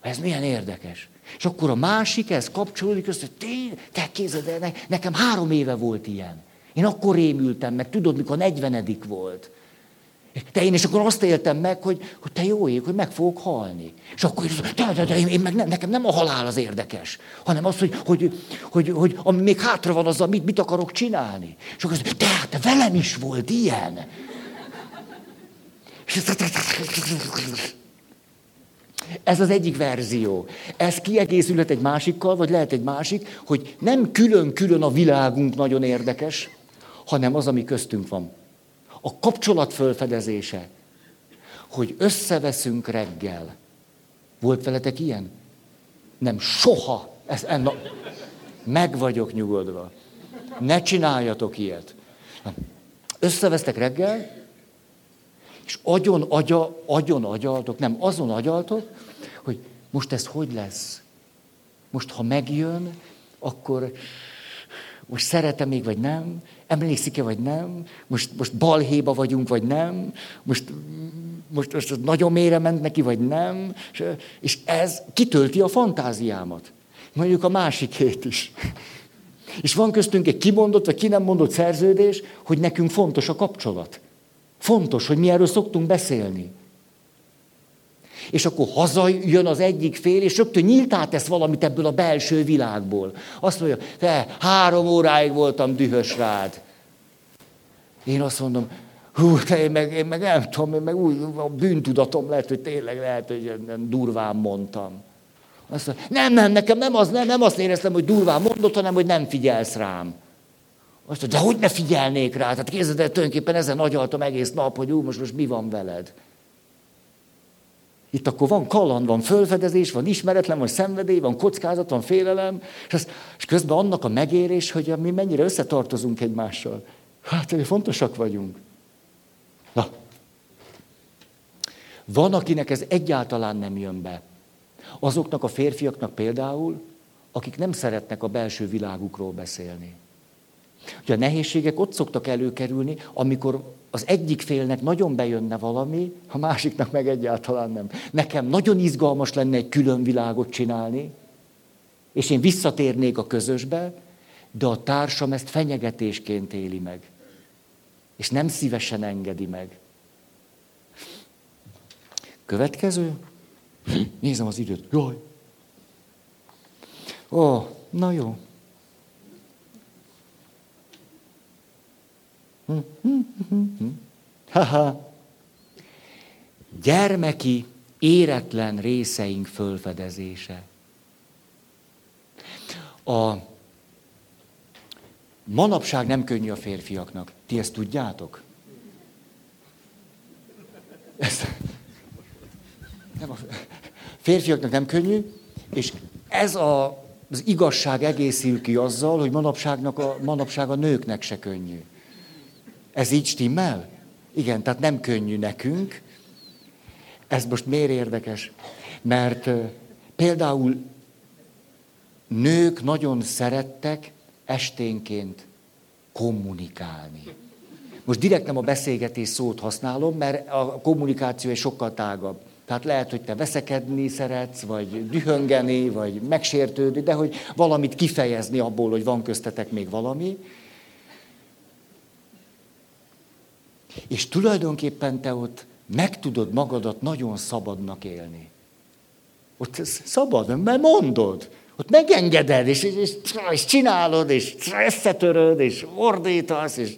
Ez milyen érdekes. És akkor a másik, ez kapcsolódik össze, hogy te képzeld el, nekem három éve volt ilyen. Én akkor rémültem meg, tudod, mikor 40 volt. Te én, és akkor azt éltem meg, hogy, hogy te jó ég, hogy meg fogok halni. És akkor de, de, de, én meg nem, nekem nem a halál az érdekes, hanem az, hogy, hogy, hogy, hogy ami még hátra van, az, mit, mit akarok csinálni. És akkor azt, te, te velem is volt ilyen. Ez az egyik verzió. Ez kiegészülhet egy másikkal, vagy lehet egy másik, hogy nem külön-külön a világunk nagyon érdekes, hanem az, ami köztünk van. A kapcsolat fölfedezése, hogy összeveszünk reggel. Volt veletek ilyen? Nem, soha. Ez, enna, meg vagyok nyugodva. Ne csináljatok ilyet. Összevesztek reggel, és agyon, agya, agyon agyaltok, nem, azon agyaltok, hogy most ez hogy lesz? Most, ha megjön, akkor most szeretem még, vagy nem? Emlékszik-e, vagy nem? Most, most balhéba vagyunk, vagy nem? Most, most, most nagyon mélyre ment neki, vagy nem? És, ez kitölti a fantáziámat. Mondjuk a másikét is. És van köztünk egy kimondott, vagy ki nem mondott szerződés, hogy nekünk fontos a kapcsolat. Fontos, hogy mi erről szoktunk beszélni. És akkor hazajön az egyik fél, és rögtön nyíltá tesz valamit ebből a belső világból. Azt mondja, te három óráig voltam dühös rád. Én azt mondom, hú, te én meg, én meg nem tudom, én meg úgy, a bűntudatom lehet, hogy tényleg lehet, hogy durván mondtam. Azt mondja, nem, nem, nekem nem, az, nem, nem azt éreztem, hogy durván mondott, hanem hogy nem figyelsz rám. Azt mondja, de hogy ne figyelnék rá? Tehát képzeld el, tulajdonképpen ezen agyaltam egész nap, hogy ú, most, most mi van veled. Itt akkor van kaland, van fölfedezés, van ismeretlen, van szenvedély, van kockázat, van félelem, és, az, és közben annak a megérés, hogy mi mennyire összetartozunk egymással. Hát, hogy fontosak vagyunk. Na. Van, akinek ez egyáltalán nem jön be. Azoknak a férfiaknak például, akik nem szeretnek a belső világukról beszélni. Ugye a nehézségek ott szoktak előkerülni, amikor az egyik félnek nagyon bejönne valami, a másiknak meg egyáltalán nem. Nekem nagyon izgalmas lenne egy külön világot csinálni, és én visszatérnék a közösbe, de a társam ezt fenyegetésként éli meg. És nem szívesen engedi meg. Következő. Nézem az időt. Jaj. Ó, na jó. Haha. Gyermeki, éretlen részeink fölfedezése. A manapság nem könnyű a férfiaknak. Ti ezt tudjátok? Ezt, nem a férfiaknak nem könnyű, és ez a, az igazság egészül ki azzal, hogy manapságnak a, manapság a nőknek se könnyű. Ez így stimmel? Igen, tehát nem könnyű nekünk. Ez most miért érdekes? Mert például nők nagyon szerettek esténként kommunikálni. most direkt nem a beszélgetés szót használom, mert a kommunikáció egy sokkal tágabb. Tehát lehet, hogy te veszekedni szeretsz, vagy dühöngeni, vagy megsértődni, de hogy valamit kifejezni abból, hogy van köztetek még valami. És tulajdonképpen te ott meg tudod magadat nagyon szabadnak élni. Ott szabad, mert mondod. Ott megengeded, és, és, és csinálod, és összetöröd, és ordítasz, és...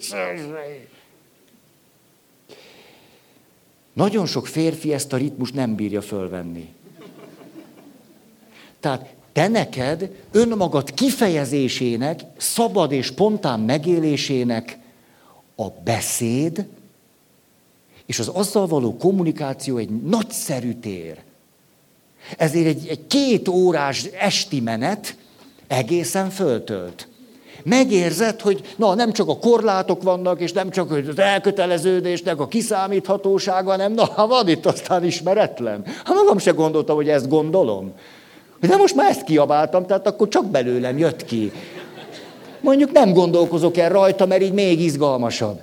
Nagyon sok férfi ezt a ritmus nem bírja fölvenni. Tehát te neked önmagad kifejezésének, szabad és spontán megélésének a beszéd és az azzal való kommunikáció egy nagyszerű tér. Ezért egy, egy két órás esti menet egészen föltölt. Megérzed, hogy na, nem csak a korlátok vannak, és nem csak az elköteleződésnek a kiszámíthatósága, hanem na, van itt aztán ismeretlen. Ha magam se gondoltam, hogy ezt gondolom. De most már ezt kiabáltam, tehát akkor csak belőlem jött ki. Mondjuk nem gondolkozok el rajta, mert így még izgalmasabb.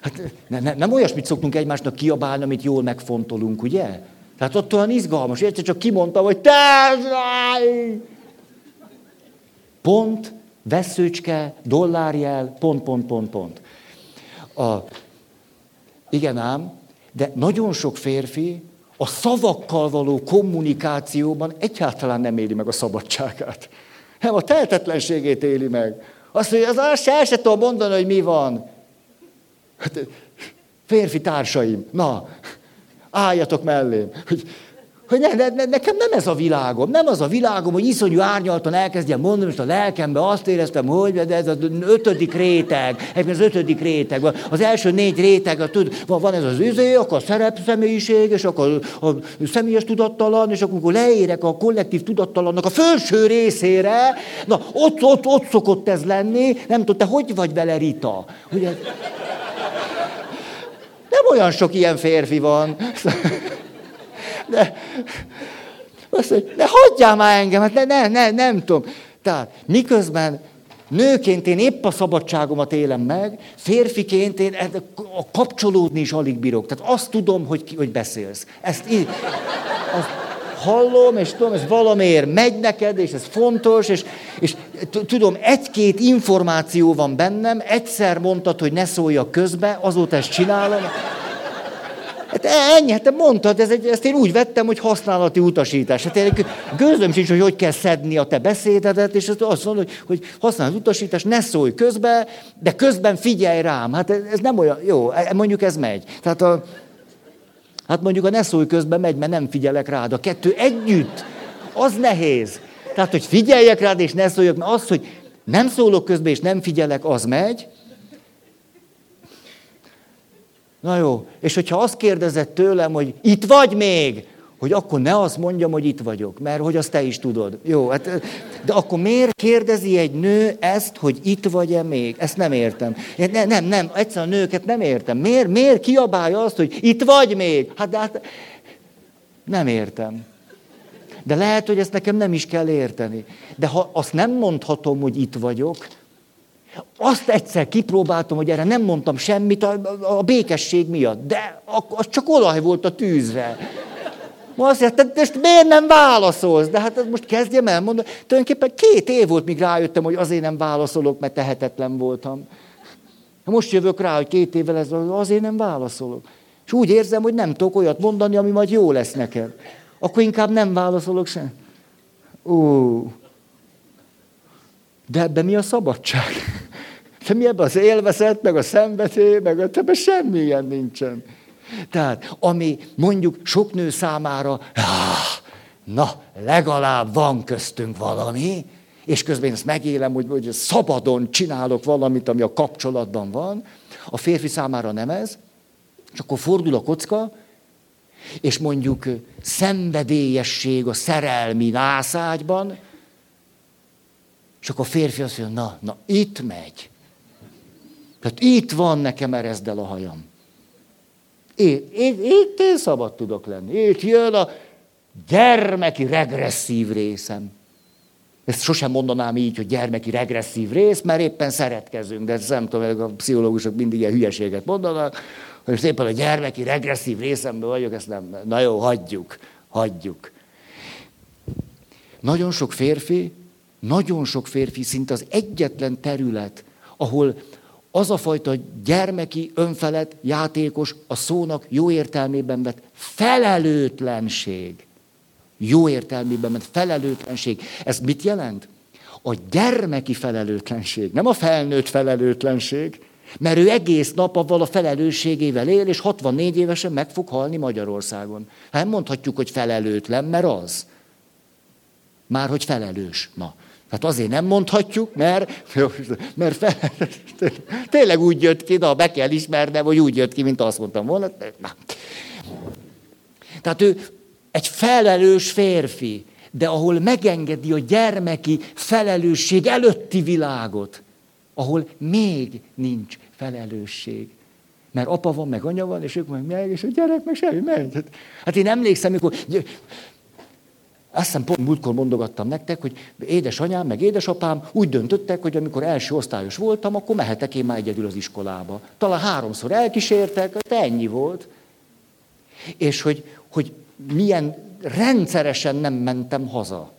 Hát ne, ne, nem olyasmit szoktunk egymásnak kiabálni, amit jól megfontolunk, ugye? Tehát ott olyan izgalmas, egyszer csak kimondta, hogy te... Pont, veszőcske, dollárjel, pont, pont, pont, pont. A, igen ám, de nagyon sok férfi a szavakkal való kommunikációban egyáltalán nem éli meg a szabadságát. Nem, a tehetetlenségét éli meg. Azt mondja, az azt se, se tudom mondani, hogy mi van. Hát, férfi társaim, na, álljatok mellém. Hogy, hogy ne, ne, nekem nem ez a világom, nem az a világom, hogy iszonyú árnyaltan elkezdjem mondani, most a lelkembe azt éreztem, hogy de ez az ötödik réteg, egyébként az ötödik réteg, az első négy réteg, tud, van ez az üzé, akkor a szerep személyiség, és akkor a, a személyes tudattalan, és akkor leérek a kollektív tudattalannak a felső részére, na ott, ott, ott szokott ez lenni, nem tudom, te hogy vagy vele, Rita? Ugye? Nem olyan sok ilyen férfi van. De, azt mondja, de hagyjál már engem, hát ne, ne, ne, nem tudom. Tehát miközben nőként én épp a szabadságomat élem meg, férfiként én a kapcsolódni is alig bírok. Tehát azt tudom, hogy, hogy beszélsz. Ezt így, azt hallom, és tudom, ez valamiért megy neked, és ez fontos, és, és tudom, egy-két információ van bennem, egyszer mondtad, hogy ne szóljak közbe, azóta ezt csinálom. Hát ennyi, hát te mondtad, ez egy, ezt én úgy vettem, hogy használati utasítás. Hát én gőzöm sincs, hogy hogy kell szedni a te beszédedet, és azt mondod, hogy, hogy használati utasítás, ne szólj közbe, de közben figyelj rám. Hát ez nem olyan, jó, e, mondjuk ez megy. Tehát a, hát mondjuk a ne szólj közben megy, mert nem figyelek rád. A kettő együtt, az nehéz. Tehát, hogy figyeljek rád, és ne szóljak, mert az, hogy nem szólok közben, és nem figyelek, az megy, Na jó, és hogyha azt kérdezett tőlem, hogy itt vagy még, hogy akkor ne azt mondjam, hogy itt vagyok, mert hogy azt te is tudod. Jó, hát, de akkor miért kérdezi egy nő ezt, hogy itt vagy-e még? Ezt nem értem. Nem, nem, nem, egyszerűen a nőket nem értem. Miért, miért kiabálja azt, hogy itt vagy még? Hát, de hát nem értem. De lehet, hogy ezt nekem nem is kell érteni. De ha azt nem mondhatom, hogy itt vagyok, azt egyszer kipróbáltam, hogy erre nem mondtam semmit a, a békesség miatt, de az csak olaj volt a tűzre. Ma azt mondja, te most miért nem válaszolsz? De hát most kezdjem el mondani. Tulajdonképpen két év volt, míg rájöttem, hogy azért nem válaszolok, mert tehetetlen voltam. Most jövök rá, hogy két évvel ez azért nem válaszolok. És úgy érzem, hogy nem tudok olyat mondani, ami majd jó lesz neked. Akkor inkább nem válaszolok sem. Ó, de ebben mi a szabadság? De mi ebben az élvezet, meg a szenvedély, meg a ebben semmilyen nincsen. Tehát, ami mondjuk sok nő számára, na, legalább van köztünk valami, és közben ezt megélem, hogy, hogy szabadon csinálok valamit, ami a kapcsolatban van, a férfi számára nem ez, és akkor fordul a kocka, és mondjuk szenvedélyesség a szerelmi nászágyban, és akkor a férfi azt mondja, na, na, itt megy. Tehát itt van nekem erezdel a hajam. Itt, itt, itt én szabad tudok lenni. Itt jön a gyermeki regresszív részem. Ezt sosem mondanám így, hogy gyermeki regresszív rész, mert éppen szeretkezünk, de ezt nem tudom, a pszichológusok mindig ilyen hülyeséget mondanak, hogy szépen a gyermeki regresszív részemben vagyok, ezt nem, na jó, hagyjuk, hagyjuk. Nagyon sok férfi, nagyon sok férfi szinte az egyetlen terület, ahol az a fajta gyermeki, önfelett, játékos, a szónak jó értelmében vett felelőtlenség. Jó értelmében vett felelőtlenség. Ez mit jelent? A gyermeki felelőtlenség, nem a felnőtt felelőtlenség, mert ő egész nap avval a felelősségével él, és 64 évesen meg fog halni Magyarországon. Hát mondhatjuk, hogy felelőtlen, mert az. Már hogy felelős. Na, Hát azért nem mondhatjuk, mert, mert fel, tényleg úgy jött ki, de be kell ismernem, hogy úgy jött ki, mint azt mondtam volna. Na. Tehát ő egy felelős férfi, de ahol megengedi a gyermeki felelősség előtti világot, ahol még nincs felelősség. Mert apa van, meg anya van, és ők meg meg, és a gyerek meg semmi megy. Hát, én emlékszem, amikor azt hiszem, pont múltkor mondogattam nektek, hogy édesanyám, meg édesapám úgy döntöttek, hogy amikor első osztályos voltam, akkor mehetek én már egyedül az iskolába. Talán háromszor elkísértek, de ennyi volt. És hogy, hogy milyen rendszeresen nem mentem haza.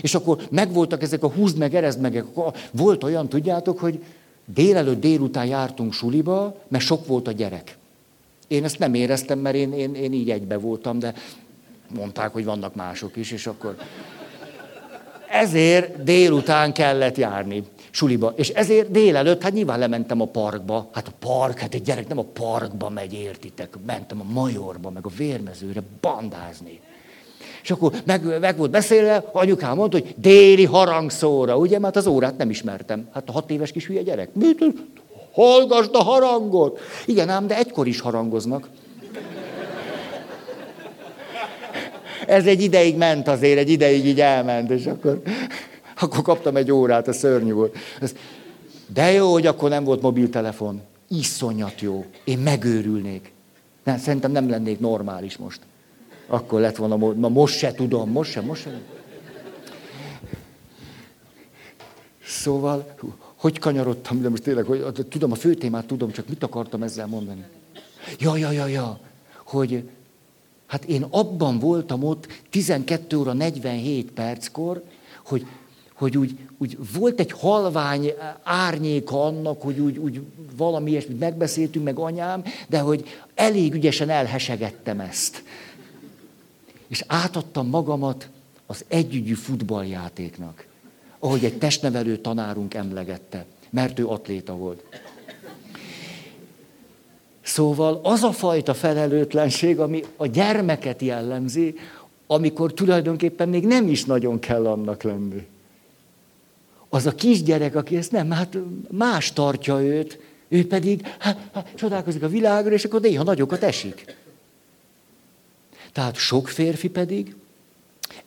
És akkor megvoltak ezek a húzd meg, erezd meg. Volt olyan, tudjátok, hogy délelőtt, délután jártunk suliba, mert sok volt a gyerek. Én ezt nem éreztem, mert én, én, én így egybe voltam, de mondták, hogy vannak mások is, és akkor ezért délután kellett járni suliba. És ezért délelőtt, hát nyilván lementem a parkba. Hát a park, hát egy gyerek nem a parkba megy, értitek. Mentem a majorba, meg a vérmezőre bandázni. És akkor meg, meg volt beszélve, anyukám mondta, hogy déli harangszóra, ugye? Mert az órát nem ismertem. Hát a hat éves kis hülye gyerek. Mit? Hallgasd a harangot! Igen ám, de egykor is harangoznak. Ez egy ideig ment azért, egy ideig így elment, és akkor, akkor kaptam egy órát, a szörnyű volt. De jó, hogy akkor nem volt mobiltelefon. Iszonyat jó. Én megőrülnék. Nem, szerintem nem lennék normális most. Akkor lett volna, ma most se tudom, most se, most se. Szóval, hogy kanyarodtam, de most tényleg, hogy tudom, a fő témát tudom, csak mit akartam ezzel mondani? Ja, ja, ja, ja, hogy Hát én abban voltam ott 12 óra 47 perckor, hogy, hogy úgy, úgy volt egy halvány árnyéka annak, hogy úgy, úgy valami ilyesmit megbeszéltünk, meg anyám, de hogy elég ügyesen elhesegettem ezt. És átadtam magamat az együgyű futballjátéknak, ahogy egy testnevelő tanárunk emlegette, mert ő atléta volt. Szóval az a fajta felelőtlenség, ami a gyermeket jellemzi, amikor tulajdonképpen még nem is nagyon kell annak lenni. Az a kisgyerek, aki ezt nem, hát más tartja őt, ő pedig hát, hát, csodálkozik a világra, és akkor néha nagyokat esik. Tehát sok férfi pedig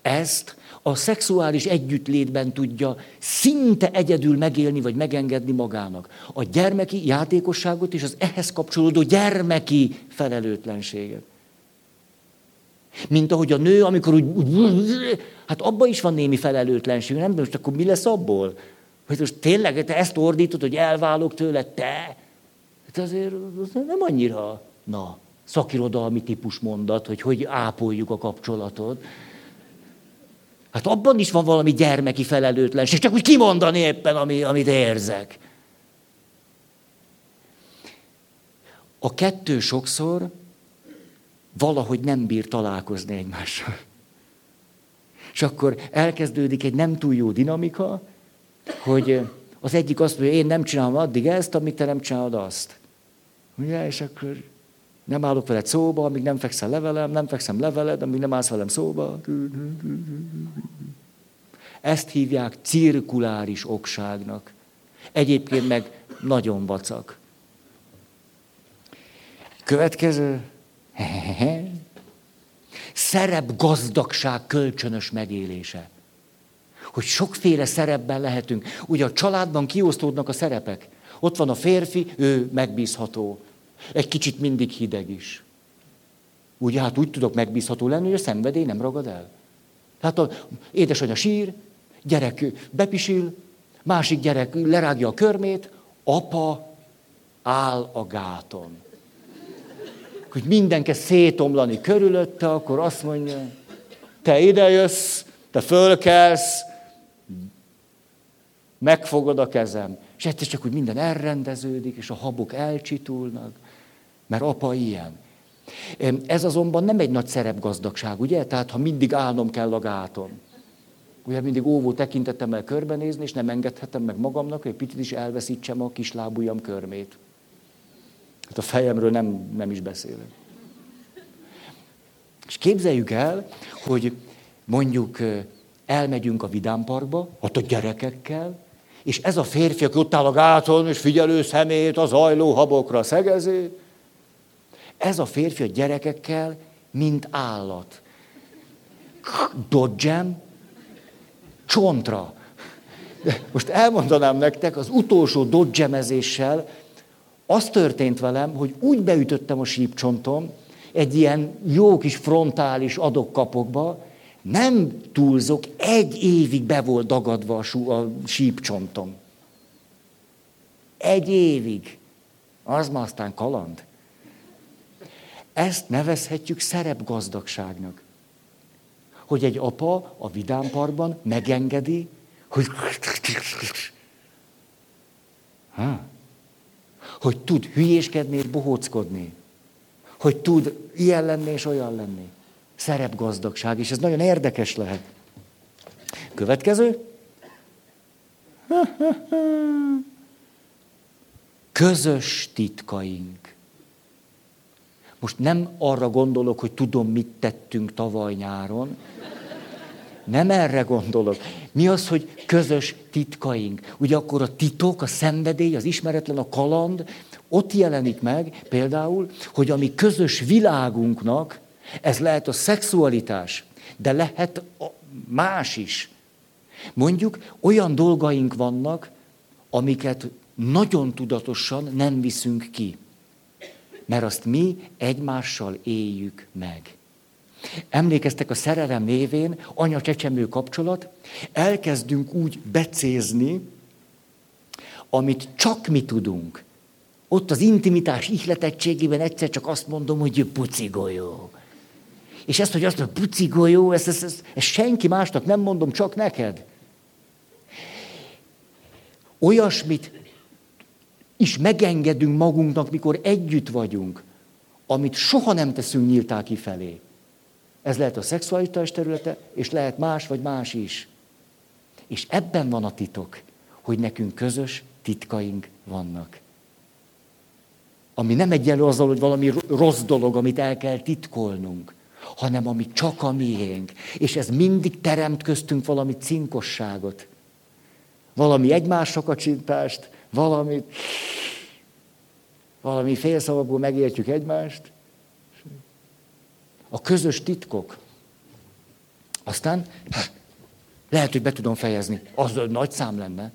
ezt a szexuális együttlétben tudja szinte egyedül megélni, vagy megengedni magának. A gyermeki játékosságot és az ehhez kapcsolódó gyermeki felelőtlenséget. Mint ahogy a nő, amikor úgy, úgy hát abban is van némi felelőtlenség, nem? Most akkor mi lesz abból? Hogy most tényleg te ezt ordítod, hogy elválok tőle, te? Hát azért az nem annyira, na, szakirodalmi típus mondat, hogy hogy ápoljuk a kapcsolatot. Hát abban is van valami gyermeki felelőtlenség, csak úgy kimondani éppen, ami, amit érzek. A kettő sokszor valahogy nem bír találkozni egymással. És akkor elkezdődik egy nem túl jó dinamika, hogy az egyik azt mondja, én nem csinálom addig ezt, amíg te nem csinálod azt. Ugye? És akkor nem állok veled szóba, amíg nem fekszel levelem, nem fekszem leveled, amíg nem állsz velem szóba. Ezt hívják cirkuláris okságnak. Egyébként meg nagyon vacak. Következő. Szerep gazdagság kölcsönös megélése. Hogy sokféle szerepben lehetünk. Ugye a családban kiosztódnak a szerepek. Ott van a férfi, ő megbízható. Egy kicsit mindig hideg is. Ugye hát úgy tudok megbízható lenni, hogy a szenvedély nem ragad el. Tehát a édesanyja sír, gyerek bepisil, másik gyerek lerágja a körmét, apa áll a gáton. Hogy minden kezd szétomlani körülötte, akkor azt mondja, te idejössz, te fölkelsz, megfogod a kezem. És egyszer csak úgy minden elrendeződik, és a habok elcsitulnak, mert apa ilyen. Ez azonban nem egy nagy szerepgazdagság, ugye? Tehát ha mindig állnom kell a gáton. Ugye mindig óvó tekintetemmel körbenézni, és nem engedhetem meg magamnak, hogy picit is elveszítsem a kislábujjam körmét. Hát a fejemről nem, nem is beszélek. És képzeljük el, hogy mondjuk elmegyünk a vidámparkba, ott a gyerekekkel, és ez a férfi, aki ott áll a gáton, és figyelő szemét a zajló habokra szegezi, ez a férfi a gyerekekkel, mint állat. Dodgem, csontra. De most elmondanám nektek, az utolsó dodgemezéssel az történt velem, hogy úgy beütöttem a sípcsontom, egy ilyen jó kis frontális adokkapokba, nem túlzok, egy évig be volt dagadva a, sú, a sípcsontom. Egy évig. Az ma aztán kaland. Ezt nevezhetjük szerepgazdagságnak. Hogy egy apa a vidámparkban megengedi, hogy... Ha? Hogy tud hülyéskedni és bohóckodni. Hogy tud ilyen lenni és olyan lenni. Szerepgazdagság, és ez nagyon érdekes lehet. Következő. Közös titkaink. Most nem arra gondolok, hogy tudom, mit tettünk tavaly nyáron. Nem erre gondolok. Mi az, hogy közös titkaink? Ugye akkor a titok, a szenvedély, az ismeretlen, a kaland, ott jelenik meg például, hogy ami közös világunknak, ez lehet a szexualitás, de lehet a más is. Mondjuk olyan dolgaink vannak, amiket nagyon tudatosan nem viszünk ki mert azt mi egymással éljük meg. Emlékeztek a szerelem névén, anya-csecsemő kapcsolat, elkezdünk úgy becézni, amit csak mi tudunk. Ott az intimitás ihletettségében egyszer csak azt mondom, hogy pucigolyó. És ezt, hogy azt mondom, pucigolyó, ezt, ezt, ezt, ezt senki másnak nem mondom, csak neked. Olyasmit is megengedünk magunknak, mikor együtt vagyunk, amit soha nem teszünk nyíltá kifelé. Ez lehet a szexualitás területe, és lehet más vagy más is. És ebben van a titok, hogy nekünk közös titkaink vannak. Ami nem egyenlő azzal, hogy valami rossz dolog, amit el kell titkolnunk, hanem ami csak a miénk. És ez mindig teremt köztünk valami cinkosságot. Valami egymásra kacsintást, valamit, valami félszavakból megértjük egymást. A közös titkok. Aztán lehet, hogy be tudom fejezni. Az nagy szám lenne.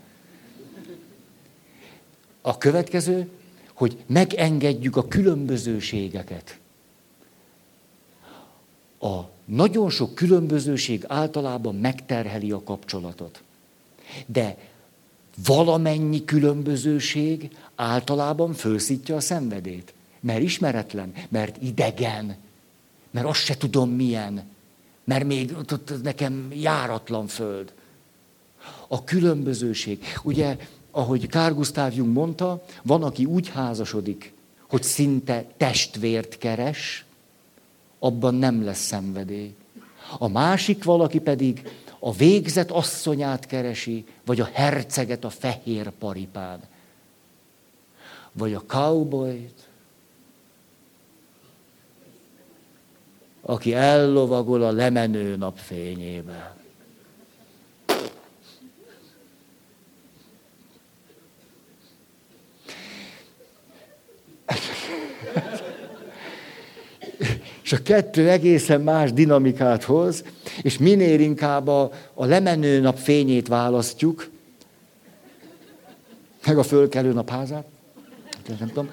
A következő, hogy megengedjük a különbözőségeket. A nagyon sok különbözőség általában megterheli a kapcsolatot. De valamennyi különbözőség általában fölszítja a szenvedét. Mert ismeretlen, mert idegen, mert azt se tudom milyen, mert még nekem járatlan föld. A különbözőség. Ugye, ahogy Kár Gusztáv Jung mondta, van, aki úgy házasodik, hogy szinte testvért keres, abban nem lesz szenvedély. A másik valaki pedig a végzet asszonyát keresi, vagy a herceget a fehér paripán, vagy a cowboyt, aki ellovagol a lemenő napfényébe. És a kettő egészen más dinamikát hoz, és minél inkább a, a lemenő nap fényét választjuk, meg a fölkelő nap házát, nem tudom,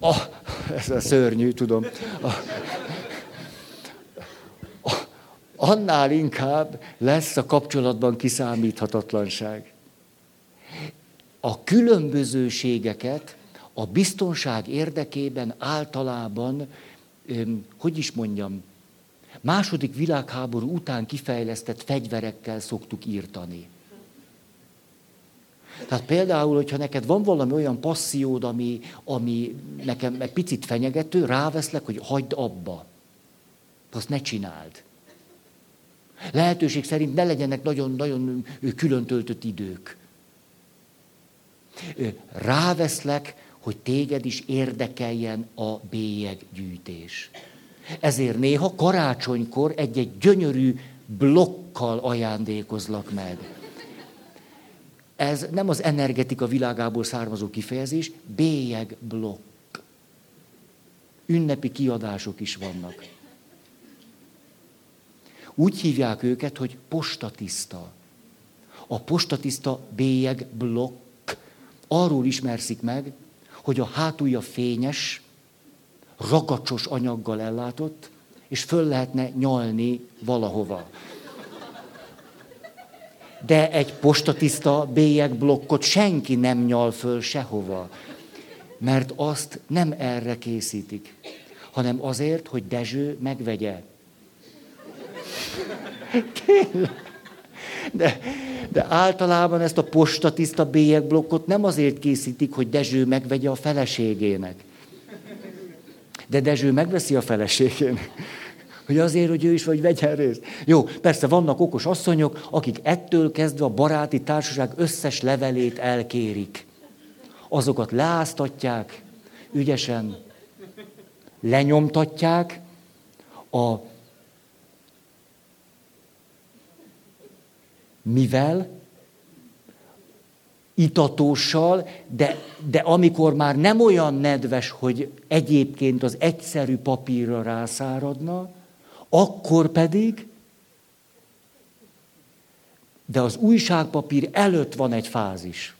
a, ez a szörnyű, tudom. A, a, annál inkább lesz a kapcsolatban kiszámíthatatlanság. A különbözőségeket a biztonság érdekében általában, hogy is mondjam, második világháború után kifejlesztett fegyverekkel szoktuk írtani. Tehát például, hogyha neked van valami olyan passziód, ami, ami nekem egy picit fenyegető, ráveszlek, hogy hagyd abba. Azt ne csináld. Lehetőség szerint ne legyenek nagyon-nagyon külön töltött idők. Ráveszlek, hogy téged is érdekeljen a bélyeggyűjtés. Ezért néha karácsonykor egy-egy gyönyörű blokkal ajándékozlak meg. Ez nem az energetika világából származó kifejezés, bélyeg blokk. Ünnepi kiadások is vannak. Úgy hívják őket, hogy postatiszta. A postatiszta bélyeg blokk arról ismerszik meg, hogy a hátulja fényes, ragacsos anyaggal ellátott, és föl lehetne nyalni valahova. De egy postatiszta blokkot senki nem nyal föl sehova, mert azt nem erre készítik, hanem azért, hogy Dezső megvegye. Tényleg. De, de általában ezt a postatiszta blokkot nem azért készítik, hogy Dezső megvegye a feleségének. De Dezső megveszi a feleségének. Hogy azért, hogy ő is vagy vegyen részt. Jó, persze vannak okos asszonyok, akik ettől kezdve a baráti társaság összes levelét elkérik. Azokat leáztatják, ügyesen lenyomtatják, a mivel itatóssal, de, de amikor már nem olyan nedves, hogy egyébként az egyszerű papírra rászáradna, akkor pedig, de az újságpapír előtt van egy fázis.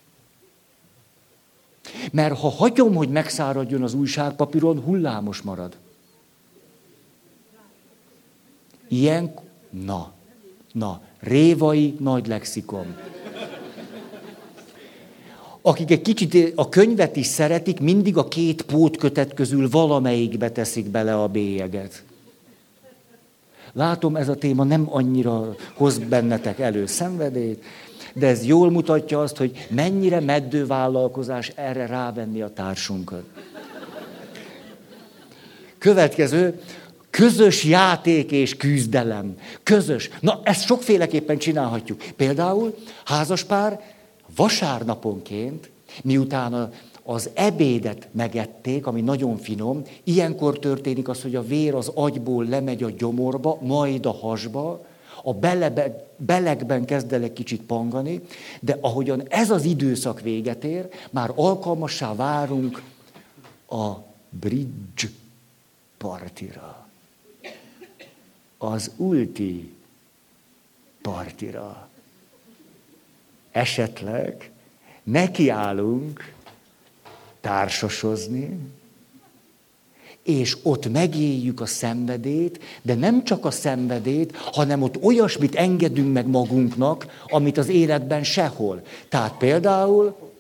Mert ha hagyom, hogy megszáradjon az újságpapíron, hullámos marad. Ilyen, na, na, révai nagy lexikon. Akik egy kicsit a könyvet is szeretik, mindig a két pótkötet közül valamelyikbe teszik bele a bélyeget. Látom, ez a téma nem annyira hoz bennetek elő szenvedélyt, de ez jól mutatja azt, hogy mennyire meddő vállalkozás erre rávenni a társunkat. Következő, közös játék és küzdelem. Közös. Na, ezt sokféleképpen csinálhatjuk. Például házaspár vasárnaponként, miután a az ebédet megették, ami nagyon finom, ilyenkor történik az, hogy a vér az agyból lemegy a gyomorba, majd a hasba, a belebe, belegben kezd el egy kicsit pangani, de ahogyan ez az időszak véget ér, már alkalmassá várunk a bridge partira. Az ulti partira. Esetleg nekiállunk társasozni, és ott megéljük a szenvedét, de nem csak a szenvedét, hanem ott olyasmit engedünk meg magunknak, amit az életben sehol. Tehát például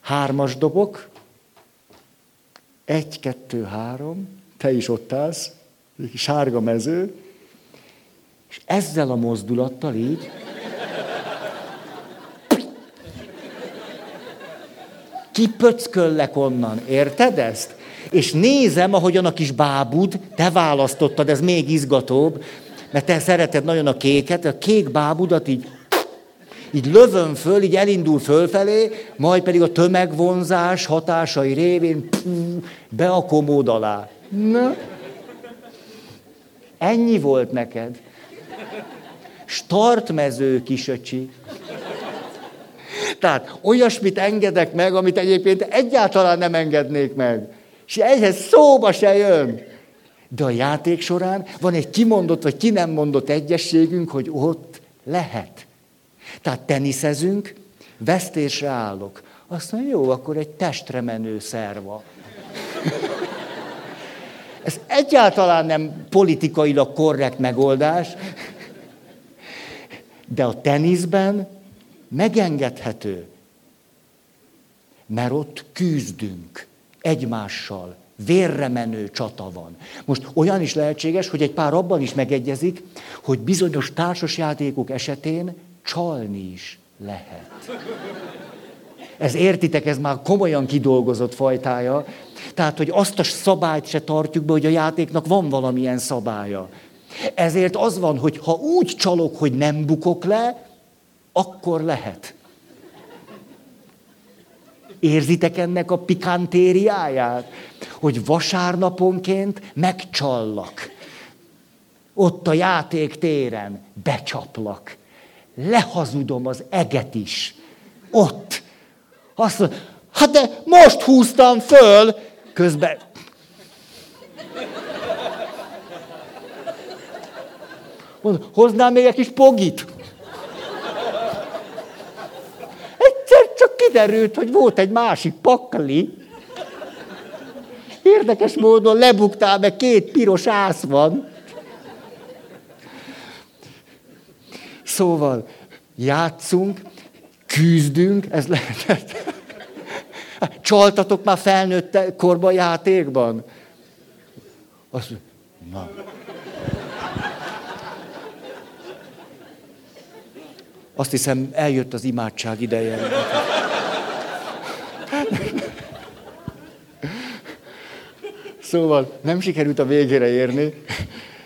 hármas dobok, egy, kettő, három, te is ott állsz, sárga mező, és ezzel a mozdulattal így kipöcköllek onnan, érted ezt? És nézem, ahogyan a kis bábud, te választottad, ez még izgatóbb, mert te szereted nagyon a kéket, a kék bábudat így, így lövöm föl, így elindul fölfelé, majd pedig a tömegvonzás hatásai révén pú, be a komód alá. Na. Ennyi volt neked. Startmező kisöcsi. Tehát olyasmit engedek meg, amit egyébként egyáltalán nem engednék meg. És ehhez szóba se jön. De a játék során van egy kimondott vagy ki nem mondott egyességünk, hogy ott lehet. Tehát teniszezünk, vesztésre állok. Azt mondja, jó, akkor egy testre menő szerva. Ez egyáltalán nem politikailag korrekt megoldás, de a teniszben megengedhető, mert ott küzdünk egymással, vérre menő csata van. Most olyan is lehetséges, hogy egy pár abban is megegyezik, hogy bizonyos társasjátékok esetén csalni is lehet. Ez értitek, ez már komolyan kidolgozott fajtája. Tehát, hogy azt a szabályt se tartjuk be, hogy a játéknak van valamilyen szabálya. Ezért az van, hogy ha úgy csalok, hogy nem bukok le, akkor lehet. Érzitek ennek a pikantériáját? Hogy vasárnaponként megcsallak. Ott a játéktéren becsaplak. Lehazudom az eget is. Ott. Azt mondja, hát de most húztam föl, közben Mondom, hoznám még egy kis pogit? Egyszer csak kiderült, hogy volt egy másik pakli. Érdekes módon lebuktál, meg két piros ász van. Szóval játszunk, küzdünk, ez lehetett. Csaltatok már felnőtt korban játékban? Azt na. Azt hiszem, eljött az imádság ideje. Szóval nem sikerült a végére érni,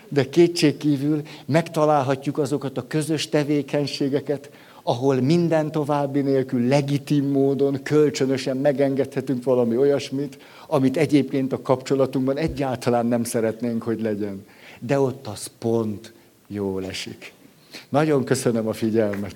de kétségkívül megtalálhatjuk azokat a közös tevékenységeket, ahol minden további nélkül legitim módon, kölcsönösen megengedhetünk valami olyasmit, amit egyébként a kapcsolatunkban egyáltalán nem szeretnénk, hogy legyen. De ott az pont jól esik. Nagyon köszönöm a figyelmet.